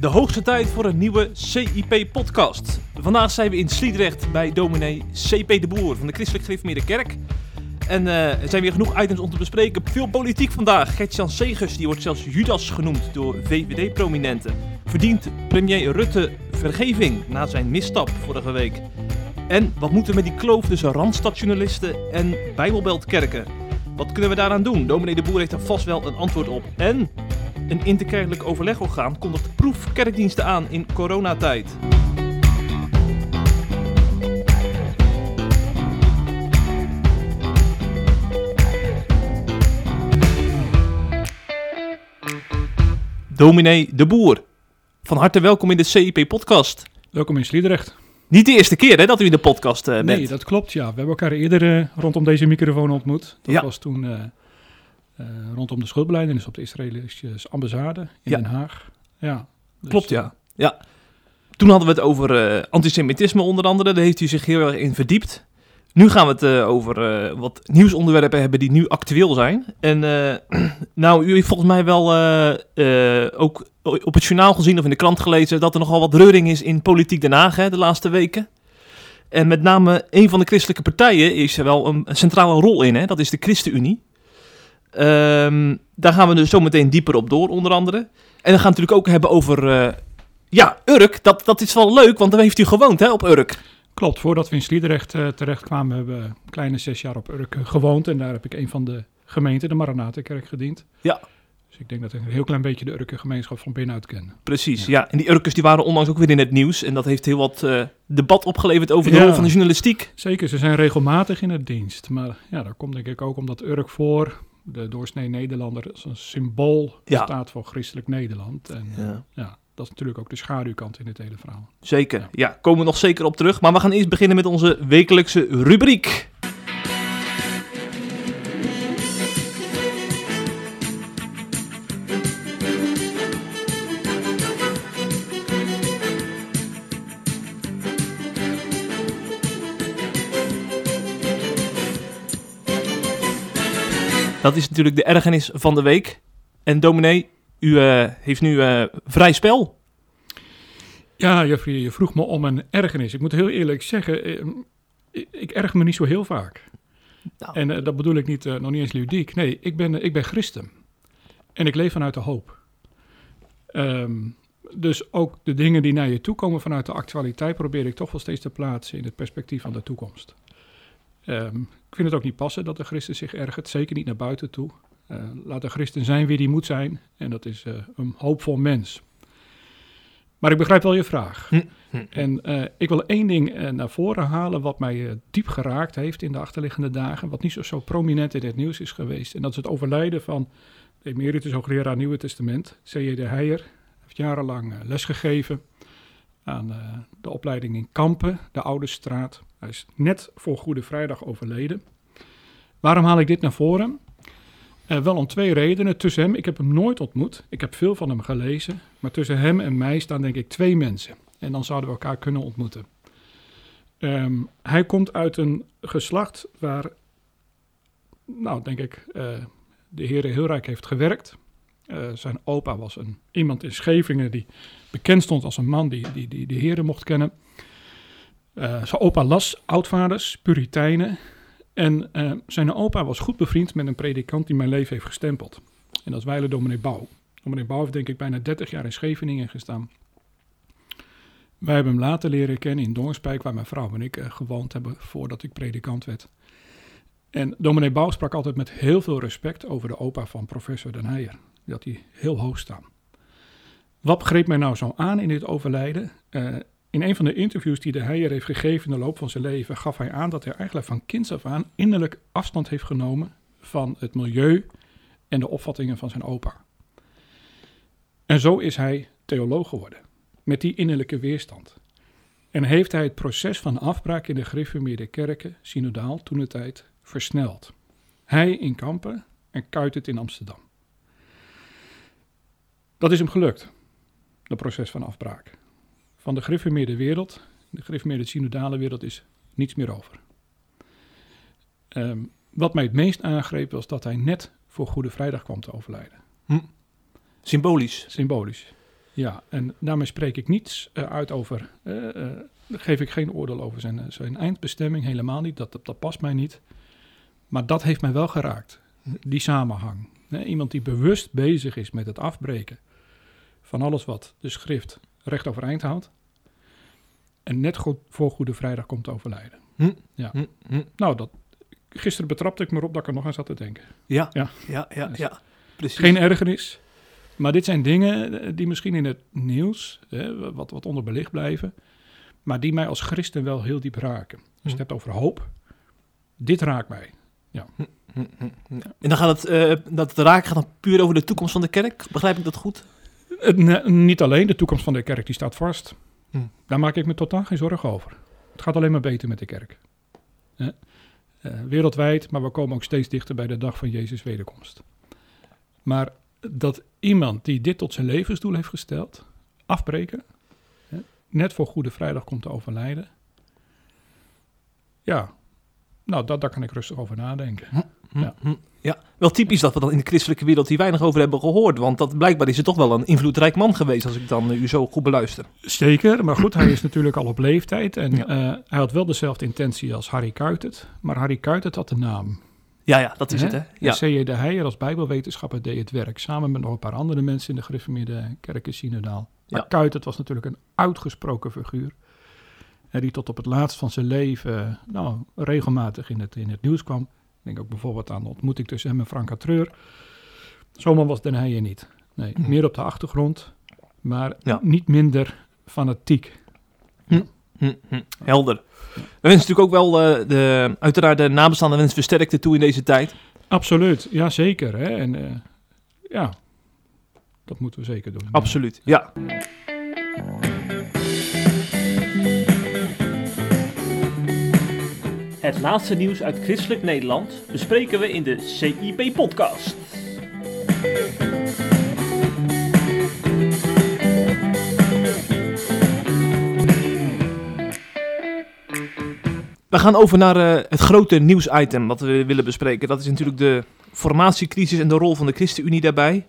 De hoogste tijd voor een nieuwe CIP-podcast. Vandaag zijn we in Sliedrecht bij dominee CP de Boer van de Christelijk Gereformeerde Kerk. En eh, er zijn weer genoeg items om te bespreken. Veel politiek vandaag. Gertjan Segers, die wordt zelfs Judas genoemd door VVD-prominenten. Verdient premier Rutte vergeving na zijn misstap vorige week? En wat moeten we met die kloof tussen randstadjournalisten en bijbelbeltkerken? Wat kunnen we daaraan doen? Dominee de Boer heeft er vast wel een antwoord op. En een interkerkelijk overlegorgaan kondigt proefkerkdiensten aan in coronatijd. Dominee de Boer, van harte welkom in de CIP-podcast. Welkom in Sliedrecht. Niet de eerste keer hè, dat u in de podcast eh, bent. Nee, dat klopt, ja. We hebben elkaar eerder eh, rondom deze microfoon ontmoet. Dat Ja. was toen eh, rondom de schuldbelijdenis op de Israëlische ambassade in Ja. Den Haag. Ja, dus, Klopt, ja. ja. Toen hadden we het over eh, antisemitisme onder andere. Daar heeft u zich heel erg in verdiept. Nu gaan we het eh, over eh, wat nieuwsonderwerpen hebben die nu actueel zijn. En eh, nou, u heeft volgens mij wel eh, eh, ook op het journaal gezien of in de krant gelezen... dat er nogal wat reuring is in politiek Den Haag hè, de laatste weken. En met name een van de christelijke partijen is er wel een, een centrale rol in. Hè? Dat is de ChristenUnie. Ehm, daar gaan we dus zo meteen dieper op door, onder andere. En dan gaan we het natuurlijk ook hebben over... eh, ja, Urk, dat, dat is wel leuk, want daar heeft u gewoond, hè, op Urk. Klopt, voordat we in Sliedrecht eh, terechtkwamen hebben we een kleine zes jaar op Urk eh, gewoond. En daar heb ik een van de gemeenten, de Maranatenkerk, gediend. Ja. Dus ik denk dat ik een heel klein beetje de Urke gemeenschap van binnenuit ken. Precies, ja. En die Urkers die waren onlangs ook weer in het nieuws. En dat heeft heel wat debat opgeleverd over de Ja. rol van de journalistiek. Zeker, ze zijn regelmatig in het dienst. Maar ja, dat komt denk ik ook omdat Urk voor de doorsnee Nederlander als een symbool Ja. staat voor christelijk Nederland. En Ja. ja, dat is natuurlijk ook de schaduwkant in het hele verhaal. Zeker, ja. Komen we nog zeker op terug. Maar we gaan eerst beginnen met onze wekelijkse rubriek. Dat is natuurlijk de ergernis van de week. En dominee, u eh, heeft nu eh, vrij spel. Ja, Jeffrey, je vroeg me om een ergernis. Ik moet heel eerlijk zeggen, eh, ik, ik erg me niet zo heel vaak. Nou. En dat bedoel ik niet, eh, nog niet eens ludiek. Nee, ik ben, ik ben christen. En ik leef vanuit de hoop. Ehm, dus ook de dingen die naar je toe komen vanuit de actualiteit... probeer ik toch wel steeds te plaatsen in het perspectief van de toekomst. Ehm, ik vind het ook niet passen dat de christen zich ergert. Zeker niet naar buiten toe. Eh, laat de christen zijn wie die moet zijn. En dat is eh, een hoopvol mens. Maar ik begrijp wel je vraag. Hm, hm. En eh, ik wil één ding naar voren halen wat mij diep geraakt heeft in de achterliggende dagen. Wat niet zo, zo prominent in het nieuws is geweest. En dat is het overlijden van de emeritus hoogleraar Nieuwe Testament, C.J. de Heijer. Hij heeft jarenlang lesgegeven aan eh, de opleiding in Kampen, de Oude Straat. Hij is net voor Goede Vrijdag overleden. Waarom haal ik dit naar voren? Eh, wel om twee redenen. Tussen hem, ik heb hem nooit ontmoet. Ik heb veel van hem gelezen. Maar tussen hem en mij staan denk ik twee mensen. En dan zouden we elkaar kunnen ontmoeten. Ehm, hij komt uit een geslacht waar, nou denk ik, eh, de Heer heel rijk heeft gewerkt. Eh, zijn opa was een, iemand in Scheveningen die bekend stond als een man die, die, die de Heer mocht kennen. Eh, zijn opa las oudvaders, puriteinen. En eh, zijn opa was goed bevriend met een predikant die mijn leven heeft gestempeld. En dat is Weiler dominee Bouw. Dominee Bouw heeft denk ik bijna 30 jaar in Scheveningen gestaan. Wij hebben hem later leren kennen in Doornspijk, waar mijn vrouw en ik gewoond hebben voordat ik predikant werd. En dominee Bouw sprak altijd met heel veel respect over de opa van professor Den Heijer. Die had hij heel hoog staan. Wat greep mij nou zo aan in dit overlijden? Eh, in een van de interviews die de Heijer heeft gegeven in de loop van zijn leven, gaf hij aan dat hij eigenlijk van kinds af aan innerlijk afstand heeft genomen van het milieu en de opvattingen van zijn opa. En zo is hij theoloog geworden, met die innerlijke weerstand. En heeft hij het proces van afbraak in de gereformeerde kerken, synodaal, toen de tijd, versneld. Hij in Kampen en Kuitert in Amsterdam. Dat is hem gelukt, dat proces van afbraak. Van de gereformeerde wereld, de gereformeerde synodale wereld, is niets meer over. Ehm, wat mij het meest aangreep was dat hij net voor Goede Vrijdag kwam te overlijden. Symbolisch. Symbolisch. Ja, en daarmee spreek ik niets eh, uit over, eh, geef ik geen oordeel over zijn, zijn eindbestemming, helemaal niet, dat, dat, dat past mij niet. Maar dat heeft mij wel geraakt, die samenhang. Iemand die bewust bezig is met het afbreken van alles wat de schrift recht overeind houdt. En net goed voor Goede Vrijdag komt te overlijden. Hm, Ja. hm, hm. Nou, dat, gisteren betrapte ik me erop dat ik er nog aan zat te denken. Ja, Ja. ja, ja, ja, ja. Precies. Geen ergernis. Maar dit zijn dingen eh, die misschien in het nieuws hè, wat, wat onderbelicht blijven. Maar die mij als christen wel heel diep raken. Als je het hebt over hoop. Dit raakt mij. Hm, hm, hm. En dan gaat het, eh, dat raak gaat dan puur over de toekomst van de kerk. Begrijp ik dat goed? Niet alleen de toekomst van de kerk, die staat vast. Hm. Daar maak ik me totaal geen zorgen over. Het gaat alleen maar beter met de kerk. Eh, wereldwijd, maar we komen ook steeds dichter bij de dag van Jezus' wederkomst. Maar dat iemand die dit tot zijn levensdoel heeft gesteld, afbreken, hè, net voor Goede Vrijdag komt te overlijden. Ja, nou, dat, daar kan ik rustig over nadenken. Hm, Ja. hm. ja, wel typisch dat we dan in de christelijke wereld hier weinig over hebben gehoord. Want dat, blijkbaar is het toch wel een invloedrijk man geweest, als ik dan eh, u zo goed beluister. Zeker, maar goed, hij is natuurlijk al op leeftijd. En Ja. eh, hij had wel dezelfde intentie als Harry Kuitert. Maar Harry Kuitert had de naam. Ja, ja, dat is het, hè? Ja. C.J. de Heijer als bijbelwetenschapper deed het werk. Samen met nog een paar andere mensen in de gereformeerde kerk in Synodaal. Maar Ja. Kuitert was natuurlijk een uitgesproken figuur. En die tot op het laatst van zijn leven nou, regelmatig in het, in het nieuws kwam. Denk ook bijvoorbeeld aan de ontmoeting tussen hem en Frank Catreur. Zo'n man was Den Heijer niet. Nee, Hm. meer op de achtergrond. Maar Ja. niet minder fanatiek. Hm, hm. Helder. We wensen natuurlijk ook wel eh, de, uiteraard de nabestaande wens versterkte toe in deze tijd. Absoluut, ja zeker. Hè? En eh, ja, dat moeten we zeker doen. Absoluut, ja. Het laatste nieuws uit christelijk Nederland bespreken we in de CIP-podcast. We gaan over naar eh, het grote nieuwsitem wat we willen bespreken. Dat is natuurlijk de formatiecrisis en de rol van de ChristenUnie daarbij.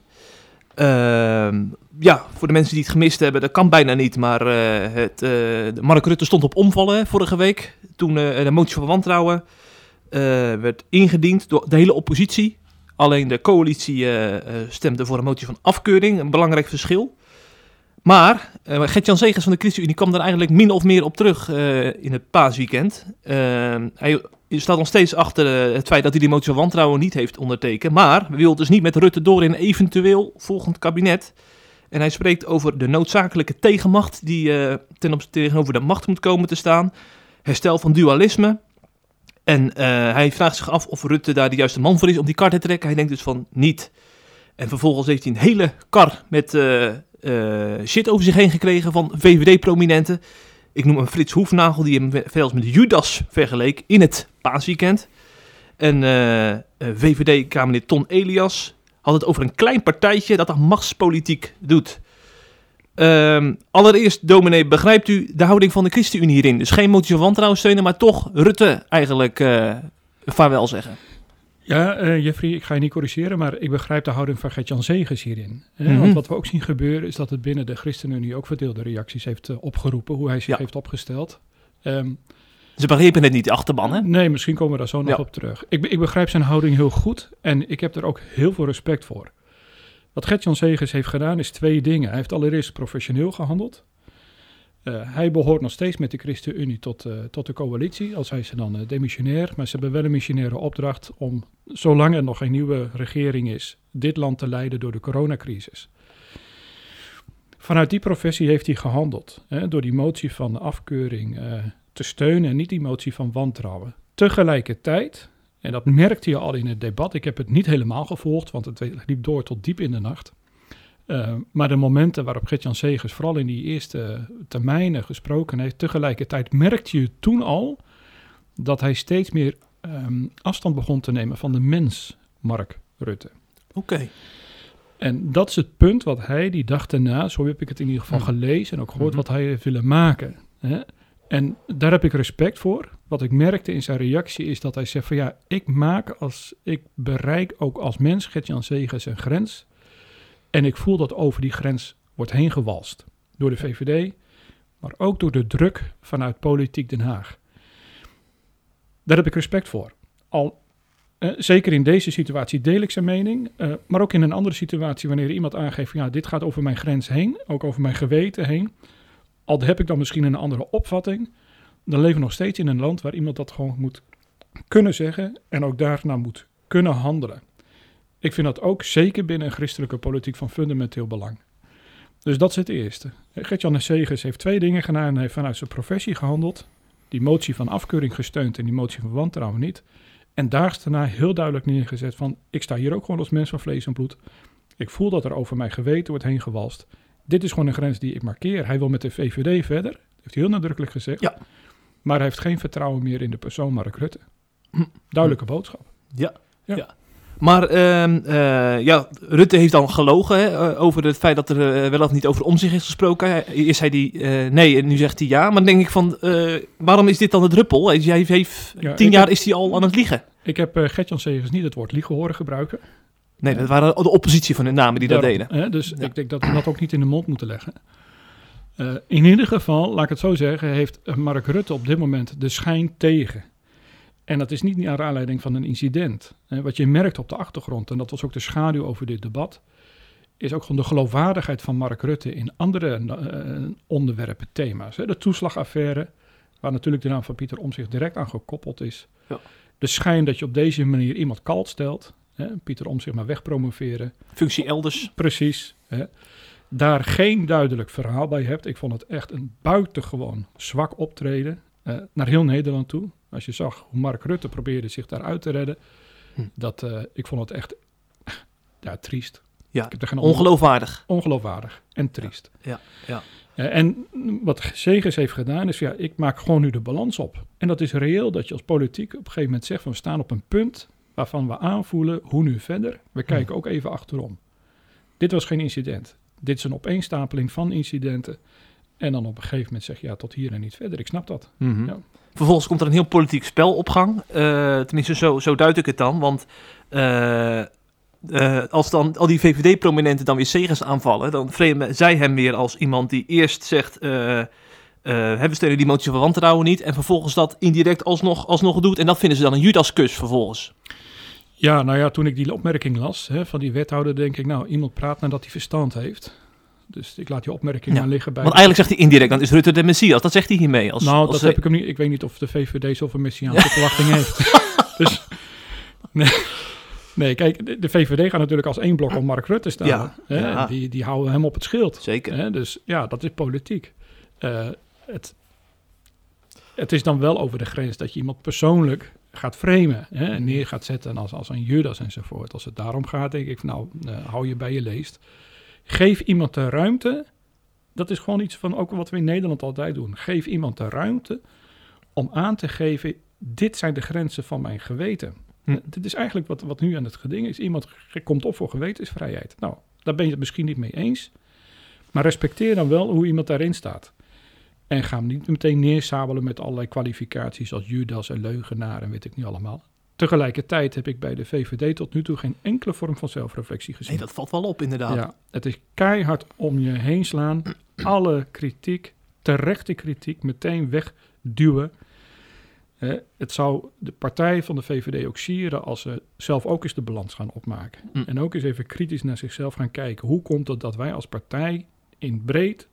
Ehm, ja, voor de mensen die het gemist hebben, dat kan bijna niet. Maar eh, het, eh, Mark Rutte stond op omvallen vorige week. Toen eh, de motie van wantrouwen werd ingediend door de hele oppositie. Alleen de coalitie stemde voor een motie van afkeuring. Een belangrijk verschil. Maar uh, Gert-Jan Zegers van de ChristenUnie kwam daar eigenlijk min of meer op terug in het paasweekend. Ehm, hij staat nog steeds achter eh, het feit dat hij die motie van wantrouwen niet heeft ondertekend. Maar wil dus niet met Rutte door in eventueel volgend kabinet. En hij spreekt over de noodzakelijke tegenmacht die eh, ten tegenover de macht moet komen te staan. Herstel van dualisme. En eh, hij vraagt zich af of Rutte daar de juiste man voor is om die kar te trekken. Hij denkt dus van niet. En vervolgens heeft hij een hele kar met uh, uh, shit over zich heen gekregen van VVD-prominenten. Ik noem een Frits Hoefnagel, die hem zelfs met Judas vergeleek in het paasweekend. En uh, VVD-kamerlid Ton Elias had het over een klein partijtje dat aan machtspolitiek doet. Um, allereerst, dominee, begrijpt u de houding van de ChristenUnie hierin? Dus geen motie van wantrouwen steunen, maar toch Rutte eigenlijk uh, vaarwel zeggen. Ja, uh, Jeffrey, ik ga je niet corrigeren, maar ik begrijp de houding van Gert-Jan Zegers hierin. Hè? Mm -hmm. Want wat we ook zien gebeuren is dat het binnen de ChristenUnie ook verdeelde reacties heeft uh, opgeroepen, hoe hij zich ja. heeft opgesteld. Um, Ze begrepen het niet, de achterban, hè? Nee, misschien komen we daar zo nog ja. op terug. Ik, ik, begrijp zijn houding heel goed en ik heb er ook heel veel respect voor. Wat Gert-Jan Zegers heeft gedaan is twee dingen. Hij heeft allereerst professioneel gehandeld. Uh, hij behoort nog steeds met de ChristenUnie tot, uh, tot de coalitie, als hij ze dan uh, demissionair. Maar ze hebben wel een missionaire opdracht om, zolang er nog geen nieuwe regering is, dit land te leiden door de coronacrisis. Vanuit die professie heeft hij gehandeld. Hè, door die motie van afkeuring te steunen en niet die motie van wantrouwen. Tegelijkertijd, en dat merkte je al in het debat, ik heb het niet helemaal gevolgd, want het liep door tot diep in de nacht. Uh, maar de momenten waarop Gert-Jan Segers vooral in die eerste termijnen gesproken heeft, tegelijkertijd merkte je toen al dat hij steeds meer um, afstand begon te nemen van de mens, Mark Rutte. Oké. Okay. En dat is het punt wat hij die dag daarna, zo heb ik het in ieder geval gelezen en ook gehoord, mm -hmm. wat hij heeft willen maken. Hè? En daar heb ik respect voor. Wat ik merkte in zijn reactie is dat hij zegt van ja, ik maak als, ik bereik ook als mens, Gert-Jan Segers, een grens. En ik voel dat over die grens wordt heen gewalst. Door de VVD, maar ook door de druk vanuit politiek Den Haag. Daar heb ik respect voor. Al, eh, zeker in deze situatie deel ik zijn mening, eh, maar ook in een andere situatie wanneer iemand aangeeft, van, ja, dit gaat over mijn grens heen, ook over mijn geweten heen. Al heb ik dan misschien een andere opvatting, dan leven we nog steeds in een land waar iemand dat gewoon moet kunnen zeggen en ook daarna moet kunnen handelen. Ik vind dat ook zeker binnen een christelijke politiek van fundamenteel belang. Dus dat is het eerste. Gert-Jan Segers heeft twee dingen gedaan en heeft vanuit zijn professie gehandeld. Die motie van afkeuring gesteund en die motie van wantrouwen niet. En daags daarna heel duidelijk neergezet van... ik sta hier ook gewoon als mens van vlees en bloed. Ik voel dat er over mijn geweten wordt heen gewalst. Dit is gewoon een grens die ik markeer. Hij wil met de VVD verder. Dat heeft hij heel nadrukkelijk gezegd. Ja. Maar hij heeft geen vertrouwen meer in de persoon Mark Rutte. Duidelijke boodschap. Ja, Ja. ja. Maar ehm, eh, ja, Rutte heeft dan gelogen hè, eh, over het feit dat er eh, wel of niet over om zich is gesproken. Eerst zei hij eh, nee en nu zegt hij ja. Maar dan denk ik van, waarom is dit dan de druppel? Hij heeft, heeft Ja, tien jaar heb- is hij al aan het liegen. Ik heb eh Gert-Jan Segers niet het woord liegen horen gebruiken. Nee, dat waren de oppositie van de namen die dat deden. Hè, dus Ja. ik denk dat we dat ook niet in de mond moeten leggen. In ieder geval, laat ik het zo zeggen, heeft Mark Rutte op dit moment de schijn tegen. En dat is niet naar aanleiding van een incident. Wat je merkt op de achtergrond, en dat was ook de schaduw over dit debat, is ook gewoon de geloofwaardigheid van Mark Rutte in andere eh, onderwerpen, thema's. De toeslagaffaire, waar natuurlijk de naam van Pieter Omzicht direct aan gekoppeld is. Ja. De schijn dat je op deze manier iemand kalt stelt, hè, Pieter Omzicht maar wegpromoveren. Functie elders. Precies. Hè. Daar geen duidelijk verhaal bij hebt. Ik vond het echt een buitengewoon zwak optreden eh, naar heel Nederland toe. Als je zag hoe Mark Rutte probeerde zich daaruit te redden. Hm. Dat, eh, ik vond het echt ja, triest. Ja, Ik heb er geen ongeloofwaardig. ongeloofwaardig en triest. Ja, ja. Eh, en wat Segers heeft gedaan is, ja, ik maak gewoon nu de balans op. En dat is reëel dat je als politiek op een gegeven moment zegt van we staan op een punt waarvan we aanvoelen hoe nu verder. We kijken ook even achterom. Dit was geen incident. Dit is een opeenstapeling van incidenten. En dan op een gegeven moment zeg je ja, tot hier en niet verder. Ik snap dat. Mhm. Ja. Vervolgens komt er een heel politiek spel op gang. Eh, tenminste, zo, zo duid ik het dan. Want eh, eh, als dan al die VVD-prominenten dan weer Segers aanvallen... dan framen zij hem weer als iemand die eerst zegt... eh, we steunen die motie van wantrouwen niet... en vervolgens dat indirect alsnog, alsnog doet. En dat vinden ze dan een Judaskus vervolgens. Ja, nou ja, toen ik die opmerking las hè, van die wethouder, denk ik, nou, iemand praat nadat hij verstand heeft. Dus ik laat die opmerking Ja, maar liggen bij. Want eigenlijk zegt hij indirect, dan is Rutte de Messias. Dat zegt hij hiermee. Als, nou, als dat heb ik hem niet. Ik weet niet of de VVD zoveel messiaanse verwachting heeft. dus, nee, nee, kijk, de, de VVD gaat natuurlijk als één blok om Mark Rutte staan. Ja, hè, ja. Die, die houden hem op het schild. Zeker. Hè, dus ja, dat is politiek. Eh, het, het is dan wel over de grens dat je iemand persoonlijk gaat framen. Hè, en neer gaat zetten als, als een Judas enzovoort. Als het daarom gaat, denk ik, nou, eh, hou je bij je leest. Geef iemand de ruimte. Dat is gewoon iets van ook wat we in Nederland altijd doen. Geef iemand de ruimte om aan te geven, dit zijn de grenzen van mijn geweten. Hm. Dit is eigenlijk wat, wat nu aan het geding is. Iemand komt op voor gewetensvrijheid. Nou, daar ben je het misschien niet mee eens. Maar respecteer dan wel hoe iemand daarin staat. En ga hem niet meteen neersabelen met allerlei kwalificaties als Judas en leugenaar en weet ik niet allemaal. Tegelijkertijd heb ik bij de VVD tot nu toe geen enkele vorm van zelfreflectie gezien. Nee, dat valt wel op inderdaad. Ja, het is keihard om je heen slaan. Alle kritiek, terechte kritiek, meteen wegduwen. Eh, het zou de partij van de VVD ook sieren als ze zelf ook eens de balans gaan opmaken. Mm. En ook eens even kritisch naar zichzelf gaan kijken. Hoe komt het dat wij als partij in breed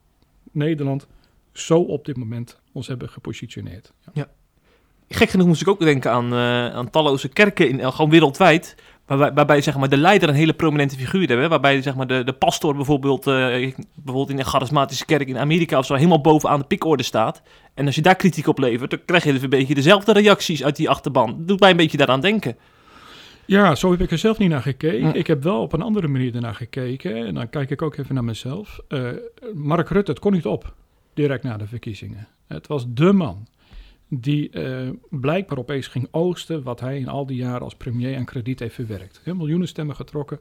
Nederland zo op dit moment ons hebben gepositioneerd? Ja. Gek genoeg moest ik ook denken aan, eh, aan talloze kerken, in, gewoon wereldwijd. Waarbij, waarbij zeg maar, de leider een hele prominente figuur hebben. Waarbij zeg maar, de, de pastor bijvoorbeeld, eh, bijvoorbeeld in een charismatische kerk in Amerika of zo helemaal bovenaan de pikorde staat. En als je daar kritiek op levert, dan krijg je dus een beetje dezelfde reacties uit die achterban. Dat doet mij een beetje daaraan denken. Ja, zo heb ik er zelf niet naar gekeken. Ik heb wel op een andere manier ernaar gekeken. En dan kijk ik ook even naar mezelf. Eh, Mark Rutte, het kon niet op, direct na de verkiezingen. Het was de man die eh, blijkbaar opeens ging oogsten... wat hij in al die jaren als premier aan krediet heeft verwerkt. Heel miljoenen stemmen getrokken.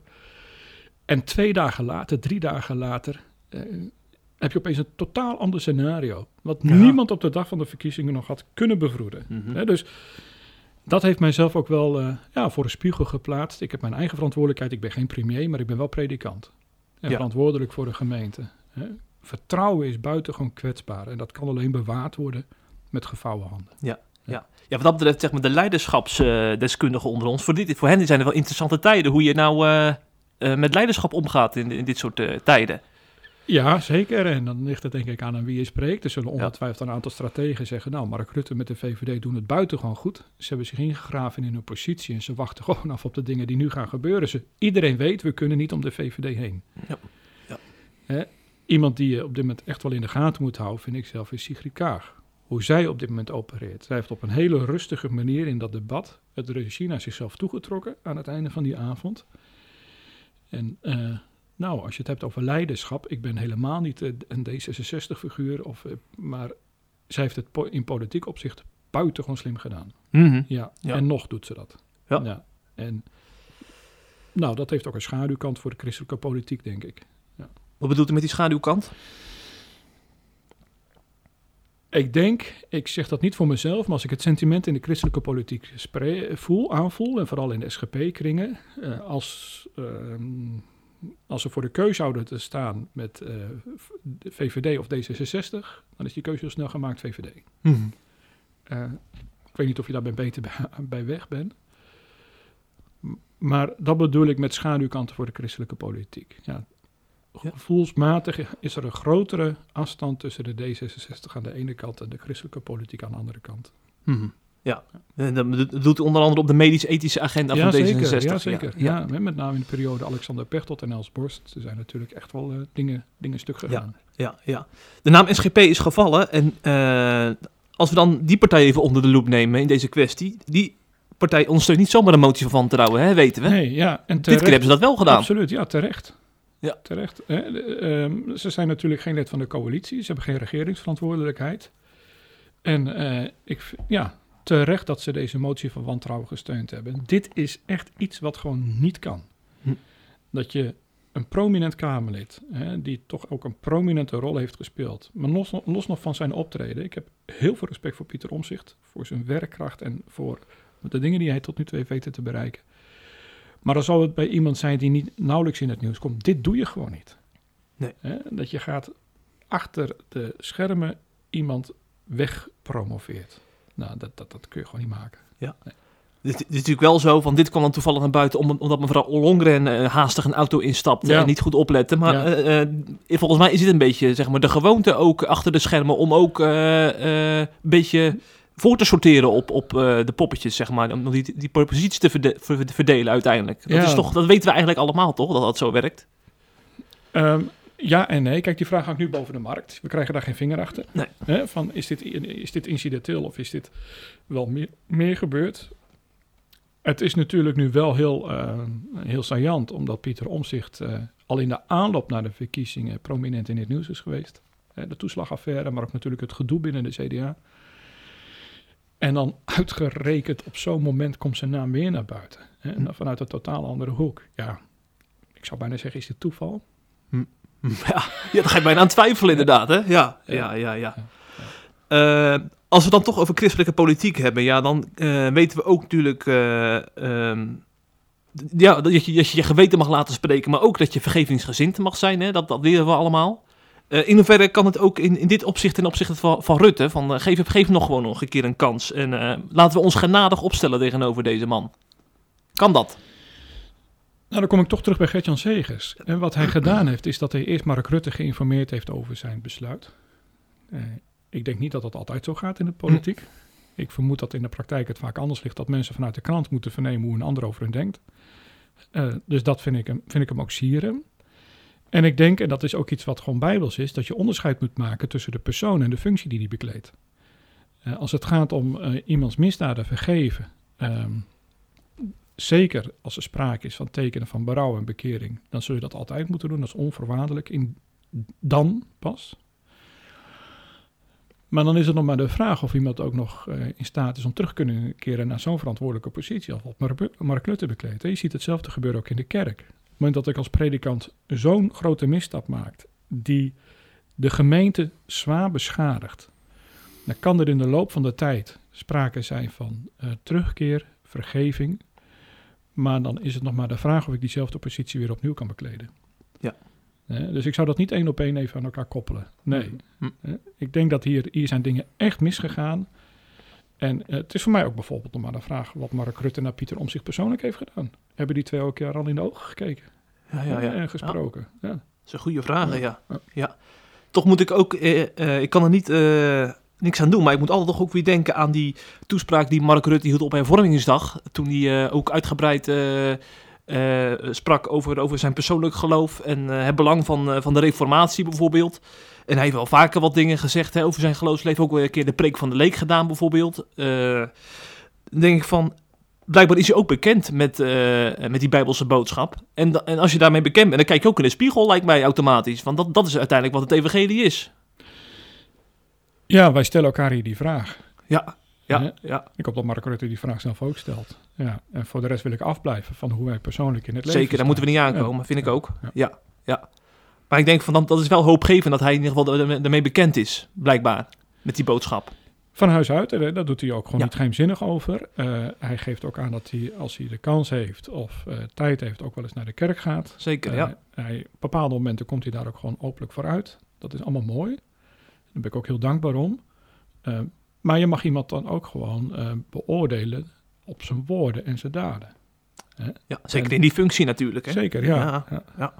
En twee dagen later, drie dagen later... eh, heb je opeens een totaal ander scenario. Wat Ja. niemand op de dag van de verkiezingen nog had kunnen bevroeden. Mhm. Dus dat heeft mijzelf ook wel eh, ja, voor een spiegel geplaatst. Ik heb mijn eigen verantwoordelijkheid. Ik ben geen premier, maar ik ben wel predikant. En Ja. verantwoordelijk voor de gemeente. Hè? Vertrouwen is buitengewoon kwetsbaar en dat kan alleen bewaard worden met gevouwen handen. Ja, wat dat betreft, zeg maar, de leiderschapsdeskundigen onder ons, voor, dit, voor hen zijn er wel interessante tijden. Hoe je nou eh, eh, met leiderschap omgaat in, in dit soort eh, tijden. Ja, zeker. En dan ligt het denk ik aan aan wie je spreekt. Er zullen ongetwijfeld een aantal strategen zeggen... nou, Mark Rutte met de VVD doen het buitengewoon goed. Ze hebben zich ingegraven in hun positie... en ze wachten gewoon af op de dingen die nu gaan gebeuren. Ze, iedereen weet, we kunnen niet om de VVD heen. Ja. Ja. Hè? Iemand die je op dit moment echt wel in de gaten moet houden... vind ik zelf, is Sigrid Kaag. Hoe zij op dit moment opereert. Zij heeft op een hele rustige manier in dat debat... het regime naar zichzelf toegetrokken aan het einde van die avond... En uh, nou, als je het hebt over leiderschap, ik ben helemaal niet uh, een D66-figuur, of, uh, maar zij heeft het po in politiek opzicht buitengewoon slim gedaan. Mm -hmm. ja. ja. en nog doet ze dat. Ja. ja. En nou, dat heeft ook een schaduwkant voor de christelijke politiek, denk ik. Ja. Wat bedoelt u met die schaduwkant? Ik denk, ik zeg dat niet voor mezelf, maar als ik het sentiment in de christelijke politiek voel, aanvoel, en vooral in de SGP-kringen, uh, als, uh, als ze voor de keuze zouden te staan met uh, VVD of D66, dan is die keuze heel snel gemaakt VVD. Mm -hmm. ik weet niet of je daar beter bij, weg bent. Maar dat bedoel ik met schaduwkanten voor de christelijke politiek. Ja. Gevoelsmatig is er een grotere afstand tussen de D66 aan de ene kant en de christelijke politiek aan de andere kant. -hmm. Ja, en dat doet u onder andere op de medisch-ethische agenda ja, van D66. Zeker, ja, zeker. Ja, ja. met name in de periode Alexander Pechtold en Els Borst. Er zijn natuurlijk echt wel uh, dingen, dingen stuk gegaan. Ja, ja, ja. De naam SGP is gevallen. En uh, als we dan die partij even onder de loep nemen in deze kwestie. Die partij ondersteunt niet zomaar de motie van wantrouwen, hè, weten we. Nee, ja. En terecht, Dit keer hebben ze dat wel gedaan. Absoluut, ja, terecht. Ja. Terecht. Hè. Uh, ze zijn natuurlijk geen lid van de coalitie. Ze hebben geen regeringsverantwoordelijkheid. En uh, ik, ja, terecht dat ze deze motie van wantrouwen gesteund hebben. Dit is echt iets wat gewoon niet kan. Hm. Dat je een prominent Kamerlid, hè, die toch ook een prominente rol heeft gespeeld, maar los, los nog van zijn optreden. Ik heb heel veel respect voor Pieter Omzicht, voor zijn werkkracht en voor de dingen die hij tot nu toe heeft weten te bereiken. Maar dan zal het bij iemand zijn die niet nauwelijks in het nieuws komt. Dit doe je gewoon niet. Nee. Hè, dat je gaat achter de schermen iemand wegpromoveert. Nou, dat, dat, dat kun je gewoon niet maken. Ja. Nee. Het is natuurlijk wel zo, van dit kwam dan toevallig naar buiten omdat mevrouw Longren uh, haastig een auto instapte ja. en niet goed oplette. Maar ja. uh, uh, volgens mij is het een beetje zeg maar, de gewoonte ook achter de schermen om ook eh, een beetje voor te sorteren op, op de poppetjes, zeg maar. Om die, die posities te verde verdelen uiteindelijk. Dat, Ja. is toch, dat weten we eigenlijk allemaal toch, dat dat zo werkt? Um, ja en nee. Kijk, die vraag hangt nu boven de markt. We krijgen daar geen vinger achter. Nee. Hè, van, is, dit, is dit incidenteel of is dit wel meer, meer gebeurd? Het is natuurlijk nu wel heel, uh, heel saillant, omdat Pieter Omzicht uh, al in de aanloop naar de verkiezingen prominent in het nieuws is geweest. De toeslagaffaire, maar ook natuurlijk het gedoe binnen de CDA. En dan uitgerekend op zo'n moment komt zijn naam weer naar buiten. Hè, en dan vanuit een totaal andere hoek. Ja, ik zou bijna zeggen, is dit toeval? Hm. Ja, ja, daar ga je bijna aan twijfelen inderdaad, hè? Ja, ja, ja, ja. ja. Uh, als we dan toch over christelijke politiek hebben, ja, dan uh, weten we ook natuurlijk... Uh, um, ja, dat je, dat je je geweten mag laten spreken, maar ook dat je vergevingsgezind mag zijn, hè? Dat, dat leren we allemaal. Uh, in hoeverre kan het ook in, in dit opzicht ten opzichte van, van Rutte, van uh, geef, geef nog gewoon nog een keer een kans en uh, laten we ons genadig opstellen tegenover deze man. Kan dat? Nou, dan kom ik toch terug bij Gertjan Segers. En wat hij gedaan heeft, is dat hij eerst Mark Rutte geïnformeerd heeft over zijn besluit. Ik denk niet dat dat altijd zo gaat in de politiek. Ik vermoed dat in de praktijk het vaak anders ligt dat mensen vanuit de krant moeten vernemen hoe een ander over hun denkt. Dus dat vind ik, hem, vind ik hem ook sieren. En ik denk, en dat is ook iets wat gewoon bijbels is, dat je onderscheid moet maken tussen de persoon en de functie die die bekleedt. Uh, als het gaat om uh, iemands misdaden vergeven, um, zeker als er sprake is van tekenen van berouw en bekering, dan zul je dat altijd moeten doen. Dat is onvoorwaardelijk. In, dan pas. Maar dan is het nog maar de vraag of iemand ook nog uh, in staat is om terug te kunnen keren naar zo'n verantwoordelijke positie als wat Mark Rutte bekleedt. Je ziet hetzelfde gebeuren ook in de kerk. Op het moment dat ik als predikant zo'n grote misstap maak, die de gemeente zwaar beschadigt, dan kan er in de loop van de tijd sprake zijn van uh, terugkeer, vergeving, maar dan is het nog maar de vraag of ik diezelfde positie weer opnieuw kan bekleden. Ja. Hè, dus ik zou dat niet één op één even aan elkaar koppelen. Nee. Hm. Hè, ik denk dat hier, hier zijn dingen echt misgegaan. En eh, het is voor mij ook bijvoorbeeld nog maar de vraag wat Mark Rutte naar Pieter om zich persoonlijk heeft gedaan. Hebben die twee elkaar al in de ogen gekeken Ja, ja, ja. en gesproken? Ja. Dat zijn goede vragen, ja. Ja. Toch moet ik ook, eh, eh, ik kan er niet eh, niks aan doen, maar ik moet altijd toch ook weer denken aan die toespraak die Mark Rutte hield op hervormingsdag. Toen hij ook uitgebreid sprak over, over zijn persoonlijk geloof en het belang van, van de reformatie bijvoorbeeld. En hij heeft wel vaker wat dingen gezegd hè, over zijn geloofsleven. Ook weer een keer de preek van de leek gedaan bijvoorbeeld. Dan denk ik van, blijkbaar is hij ook bekend met, eh, met die bijbelse boodschap. En, en als je daarmee bekend bent, dan kijk je ook in de spiegel, lijkt mij automatisch. Want dat, dat is uiteindelijk wat het evangelie is. ja, wij stellen elkaar hier die vraag. Ja, ja, Ja. ja. Ik hoop dat Mark Rutte die vraag zelf ook stelt. Ja. En voor de rest wil ik afblijven van hoe wij persoonlijk in het leven zeker. Daar moeten we niet aankomen, vind ik ook. Ja. Ja. Maar ik denk van, dat, dat is wel hoopgevend dat hij in ieder geval ermee bekend is, blijkbaar, met die boodschap. Van huis uit, hè, daar doet hij ook gewoon Ja. niet geheimzinnig over. Eh, hij geeft ook aan dat hij, als hij de kans heeft of eh, tijd heeft, ook wel eens naar de kerk gaat. Zeker, Eh, ja. hij, op bepaalde momenten komt hij daar ook gewoon openlijk voor uit. Dat is allemaal mooi. Daar ben ik ook heel dankbaar om. Maar je mag iemand dan ook gewoon beoordelen op zijn woorden en zijn daden. ja zeker en- in die functie natuurlijk. Hè? Zeker, ja. Ja. ja.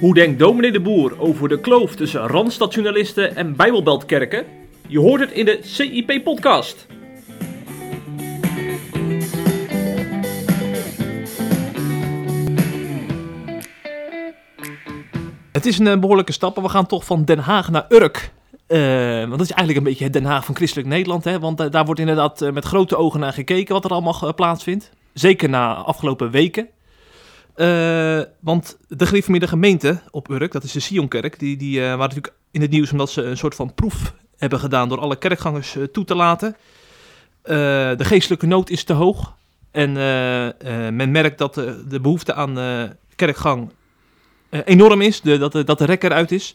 Hoe denkt dominee de Boer over de kloof tussen randstadjournalisten en bijbelbeltkerken? Je hoort het in de CIP-podcast. Het is een eh, behoorlijke stap, maar we gaan toch van Den Haag naar Urk. Eh, want dat is eigenlijk een beetje het Den Haag van christelijk Nederland. Hè? Want eh, daar wordt inderdaad met grote ogen naar gekeken wat er allemaal plaatsvindt. Zeker na afgelopen weken. Eh, want de gereformeerde gemeente op Urk, dat is de Sionkerk, die, die eh, waren natuurlijk in het nieuws omdat ze een soort van proef hebben gedaan door alle kerkgangers eh, toe te laten. De geestelijke nood is te hoog. En men merkt dat de, de behoefte aan kerkgang enorm is, de, dat, de, dat de rek eruit is.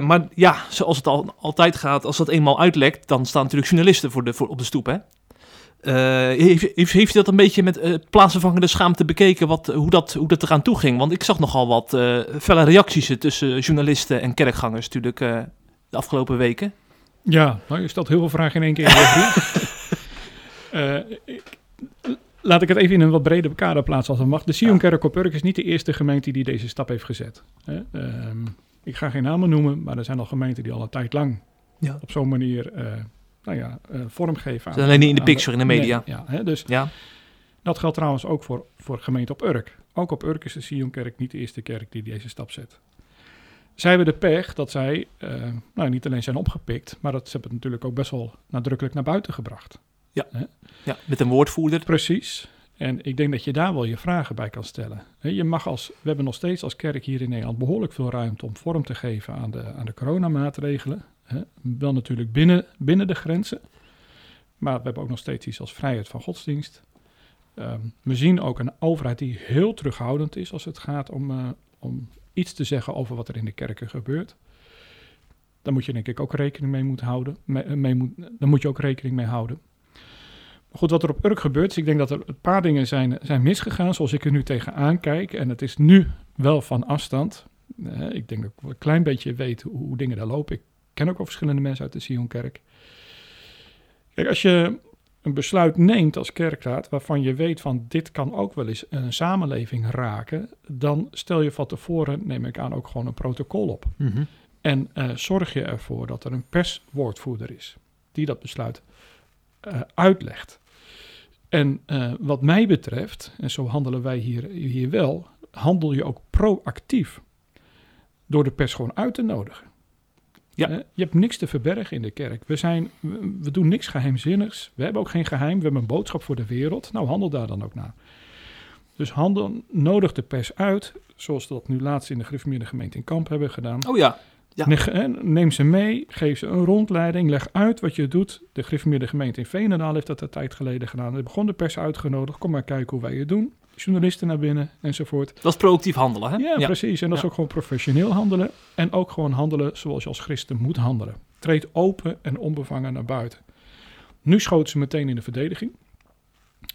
Maar ja, zoals het al, altijd gaat, als dat eenmaal uitlekt, dan staan natuurlijk journalisten voor de, voor, op de stoep. Hè? Eh, heeft, heeft, heeft u dat een beetje met eh plaatsvervangende schaamte bekeken, wat, hoe, dat, hoe dat eraan toe ging? Want ik zag nogal wat eh, felle reacties tussen journalisten en kerkgangers natuurlijk de afgelopen weken. Ja, nou, je stelt heel veel vragen in één keer. Ik- laat ik het even in een wat breder kader plaatsen als dat mag. De Sionkerk op Urk is niet de eerste gemeente die deze stap heeft gezet. Hè? Ehm, ik ga geen namen noemen, maar er zijn al gemeenten die al een tijd lang Ja. op zo'n manier nou ja, eh, vormgeven. Zijn alleen niet in de aan picture, in de media. Nee, ja, hè, dus Ja, dat geldt trouwens ook voor, voor gemeente op Urk. Ook op Urk is de Sionkerk niet de eerste kerk die deze stap zet. Zij hebben de pech dat zij eh, nou, niet alleen zijn opgepikt, maar dat ze hebben het natuurlijk ook best wel nadrukkelijk naar buiten gebracht. ja, met een woordvoerder. Precies. En ik denk dat je daar wel je vragen bij kan stellen. Hè, Je mag als, we hebben nog steeds als kerk hier in Nederland behoorlijk veel ruimte om vorm te geven aan de, aan de coronamaatregelen. Wel natuurlijk binnen, binnen de grenzen. Maar we hebben ook nog steeds iets als vrijheid van godsdienst. Ehm, we zien ook een overheid die heel terughoudend is als het gaat om, eh, om iets te zeggen over wat er in de kerken gebeurt. Daar moet je denk ik ook rekening mee moeten houden. Mee, mee moet, moet je ook rekening mee houden. Goed, wat er op Urk gebeurt, ik denk dat er een paar dingen zijn, zijn misgegaan zoals ik er nu tegenaan kijk. En het is nu wel van afstand. Eh, ik denk dat ik een klein beetje weet hoe, dingen daar lopen. Ken ook wel verschillende mensen uit de Sionkerk. Kijk, als je een besluit neemt als kerkraad waarvan je weet van dit kan ook wel eens een samenleving raken, dan stel je van tevoren, neem ik aan, ook gewoon een protocol op. En eh, zorg je ervoor dat er een perswoordvoerder is die dat besluit eh, uitlegt. En eh, wat mij betreft, en zo handelen wij hier, hier wel, handel je ook proactief door de pers gewoon uit te nodigen. Ja. Je hebt niks te verbergen in de kerk. We, zijn, we, we doen niks geheimzinnigs. We hebben ook geen geheim. We hebben een boodschap voor de wereld. Nou, handel daar dan ook naar. Dus handel, nodig de pers uit, zoals we dat nu laatst in de gereformeerde gemeente in Kamp hebben gedaan. Oh ja, Ja. Ne- Neem ze mee, geef ze een rondleiding, leg uit wat je doet. De gereformeerde gemeente in Veenendaal heeft dat een tijd geleden gedaan. Er begon de pers uitgenodigd, kom maar kijken hoe wij het doen. Journalisten naar binnen enzovoort. dat is proactief handelen. Hè? Ja, precies. En dat is ook gewoon professioneel handelen. En ook gewoon handelen zoals je als christen moet handelen. Treed open en onbevangen naar buiten. Nu schoten ze meteen in de verdediging.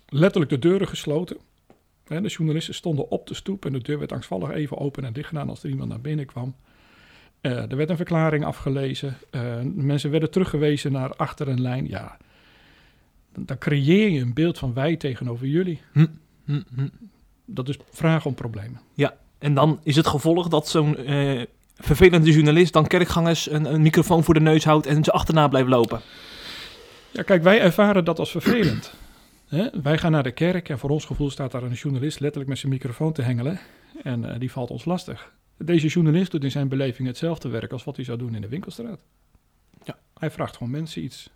letterlijk de deuren gesloten. De journalisten stonden op de stoep en de deur werd angstvallig even open en dicht gedaan als er iemand naar binnen kwam. Eh, er werd een verklaring afgelezen. Eh, mensen werden teruggewezen naar achter een lijn. Ja, dan, dan creëer je een beeld van wij tegenover jullie. Hm, hm, hm. Dat is vragen om problemen. En dan is het gevolg dat zo'n eh, vervelende journalist dan kerkgangers een, een microfoon voor de neus houdt en ze achterna blijft lopen. Ja, kijk, wij ervaren dat als vervelend. Wij gaan naar de kerk en voor ons gevoel staat daar een journalist letterlijk met zijn microfoon te hengelen. En eh, die valt ons lastig. Deze journalist doet in zijn beleving hetzelfde werk als wat hij zou doen in de winkelstraat. Ja. Hij vraagt gewoon mensen iets.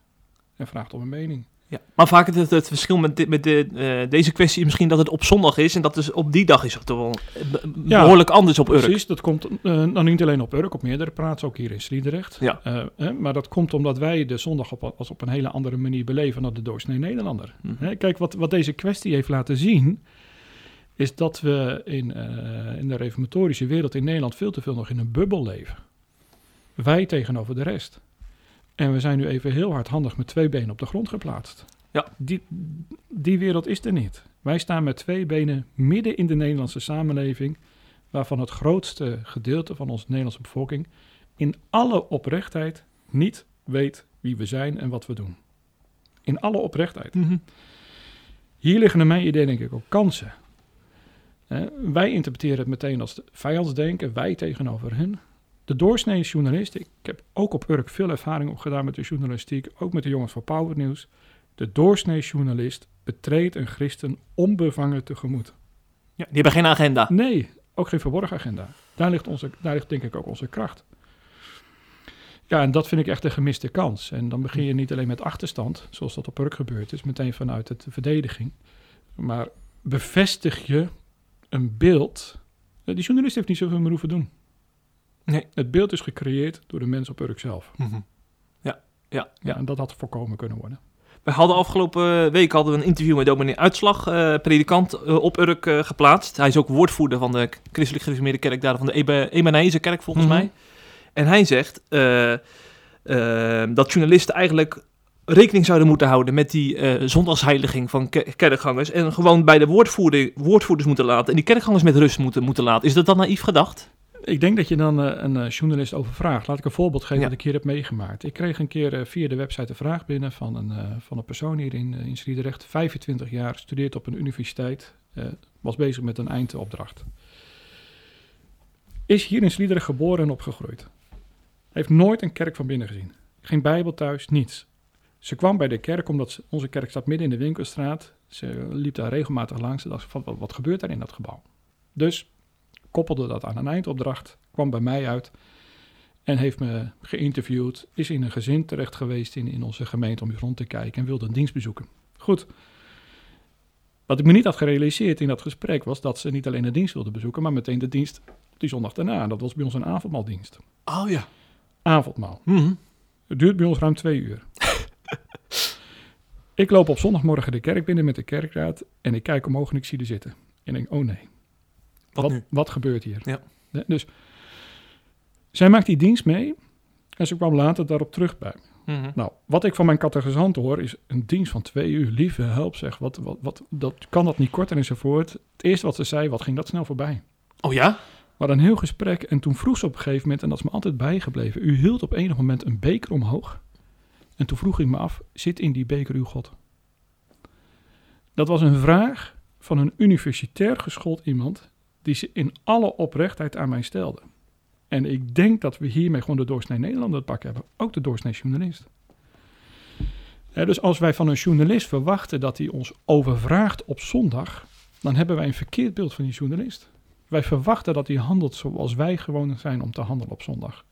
En vraagt om een mening. Ja. Maar vaak het, het, het verschil met, dit, met de, eh, deze kwestie is misschien dat het op zondag is en dat is op die dag is het toch wel eh, Ja, behoorlijk anders op Urk. Precies, dat komt eh nou niet alleen op Urk, op meerdere plaatsen, ook hier in Sliedrecht. Ja. Eh, hè, maar dat komt omdat wij de zondag op, als op een hele andere manier beleven dan de doorsnee Nederlander. Mhm. Hè, Kijk, wat, wat deze kwestie heeft laten zien, is dat we in, eh, in de reformatorische wereld in Nederland veel te veel nog in een bubbel leven. Wij tegenover de rest. En we zijn nu even heel hardhandig met twee benen op de grond geplaatst. Ja. Die, die wereld is er niet. Wij staan met twee benen midden in de Nederlandse samenleving, waarvan het grootste gedeelte van onze Nederlandse bevolking in alle oprechtheid niet weet wie we zijn en wat we doen. In alle oprechtheid. Mhm. Hier liggen naar mijn idee denk ik ook kansen. Wij interpreteren het meteen als de vijandsdenken, wij tegenover hen. De doorsnee journalist, ik heb ook op Urk veel ervaring opgedaan met de journalistiek, ook met de jongens van Power News. De doorsnee journalist betreedt een christen onbevangen tegemoet. Ja, die hebben geen agenda. Nee, ook geen verborgen agenda. Daar ligt, onze, daar ligt denk ik ook onze kracht. Ja, en dat vind ik echt een gemiste kans. En dan begin je niet alleen met achterstand, zoals dat op Urk gebeurd is, meteen vanuit de verdediging. Maar bevestig je een beeld. Eh, Die journalist heeft niet zoveel meer hoeven doen. Nee. Het beeld is gecreëerd door de mensen op Urk zelf. Mhm. Ja, en dat had voorkomen kunnen worden. We hadden afgelopen week hadden we een interview met dominee Uitslag, eh, predikant, eh, op Urk eh, geplaatst. Hij is ook woordvoerder van de christelijk gereformeerde kerk daar, van de Ebe- Ebenezer kerk volgens Mhm. mij. En hij zegt eh, eh, dat journalisten eigenlijk rekening zouden moeten houden met die eh, zondagsheiliging van ke- kerkgangers. En gewoon bij de woordvoerder, woordvoerders moeten laten. En die kerkgangers met rust moeten, moeten laten. Is dat dan naïef gedacht? Ik denk dat je dan eh, een eh, journalist overvraagt. Laat ik een voorbeeld geven Ja. wat ik hier heb meegemaakt. Ik kreeg een keer eh, via de website een vraag binnen van een, van een persoon hier in, in Sliedrecht. 25 jaar, studeert op een universiteit, was bezig met een eindopdracht. Is hier in Sliedrecht geboren en opgegroeid. Heeft nooit een kerk van binnen gezien. Geen bijbel thuis, niets. Ze kwam bij de kerk omdat ze- onze kerk staat midden in de winkelstraat. Ze liep daar regelmatig langs. Ze dacht van, wat, wat gebeurt er in dat gebouw? Dus koppelde dat aan een eindopdracht, kwam bij mij uit en heeft me geïnterviewd. Is in een gezin terecht geweest in, in onze gemeente om eens rond te kijken en wilde een dienst bezoeken. Goed. Wat ik me niet had gerealiseerd in dat gesprek was dat ze niet alleen de dienst wilde bezoeken, maar meteen de dienst die zondag daarna. Dat was bij ons een avondmaaldienst. Oh ja. Avondmaal. Mhm. Het duurt bij ons ruim twee uur. ik loop op zondagmorgen de kerk binnen met de kerkraad en ik kijk omhoog en ik zie er zitten. En ik denk, oh nee, Wat, wat gebeurt hier? Ja. Dus zij maakt die dienst mee en ze kwam later daarop terug bij me. Mhm. Nou, wat ik van mijn catechisant hoor is een dienst van twee uur. Lieve help zeg, wat, wat, wat, dat, kan dat niet korter enzovoort. Het eerste wat ze zei, wat ging dat snel voorbij? Oh ja? We hadden een heel gesprek en toen vroeg ze op een gegeven moment, en dat is me altijd bijgebleven, u hield op enig moment een beker omhoog. En toen vroeg ik me af, zit in die beker uw God? Dat was een vraag van een universitair geschoold iemand die ze in alle oprechtheid aan mij stelde. En ik denk dat we hiermee gewoon de doorsnee Nederlander het pak hebben. Ook de doorsnee journalist. Dus als wij van een journalist verwachten dat hij ons overvraagt op zondag, dan hebben wij een verkeerd beeld van die journalist. Wij verwachten dat hij handelt zoals wij gewoon zijn om te handelen op zondag.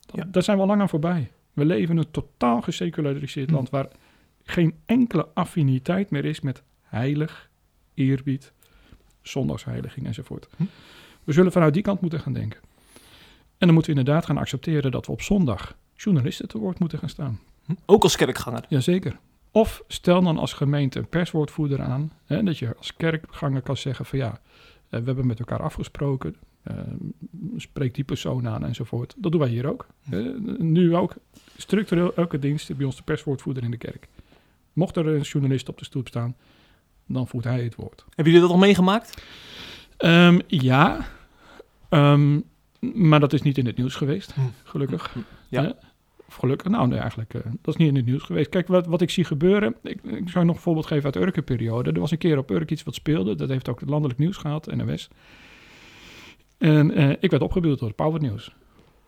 Dat- Ja. Daar zijn we al lang aan voorbij. We leven in een totaal geseculariseerd Hm. land waar geen enkele affiniteit meer is met heilig, eerbied, zondagsheiliging enzovoort. Hm. We zullen vanuit die kant moeten gaan denken. En dan moeten we inderdaad gaan accepteren dat we op zondag journalisten te woord moeten gaan staan. Hm? Ook als kerkganger. Jazeker. Of stel dan als gemeente een perswoordvoerder aan. Hè, dat je als kerkganger kan zeggen van ja, eh, we hebben met elkaar afgesproken. eh, spreek die persoon aan enzovoort. Dat doen wij hier ook. Eh, nu ook structureel elke dienst bij ons de perswoordvoerder in de kerk. Mocht er een journalist op de stoep staan, dan voert hij het woord. Hebben jullie dat al meegemaakt? Ehm, ja, Ehm, maar dat is niet in het nieuws geweest, Hm. gelukkig. Ja. Hè? Of gelukkig, nou nee, eigenlijk, eh, dat is niet in het nieuws geweest. Kijk, wat, wat ik zie gebeuren, ik, ik zou nog een voorbeeld geven uit de Urkenperiode. Er was een keer op Urk iets wat speelde, dat heeft ook het landelijk nieuws gehad, NOS. En eh, ik werd opgebeeld door het Power News.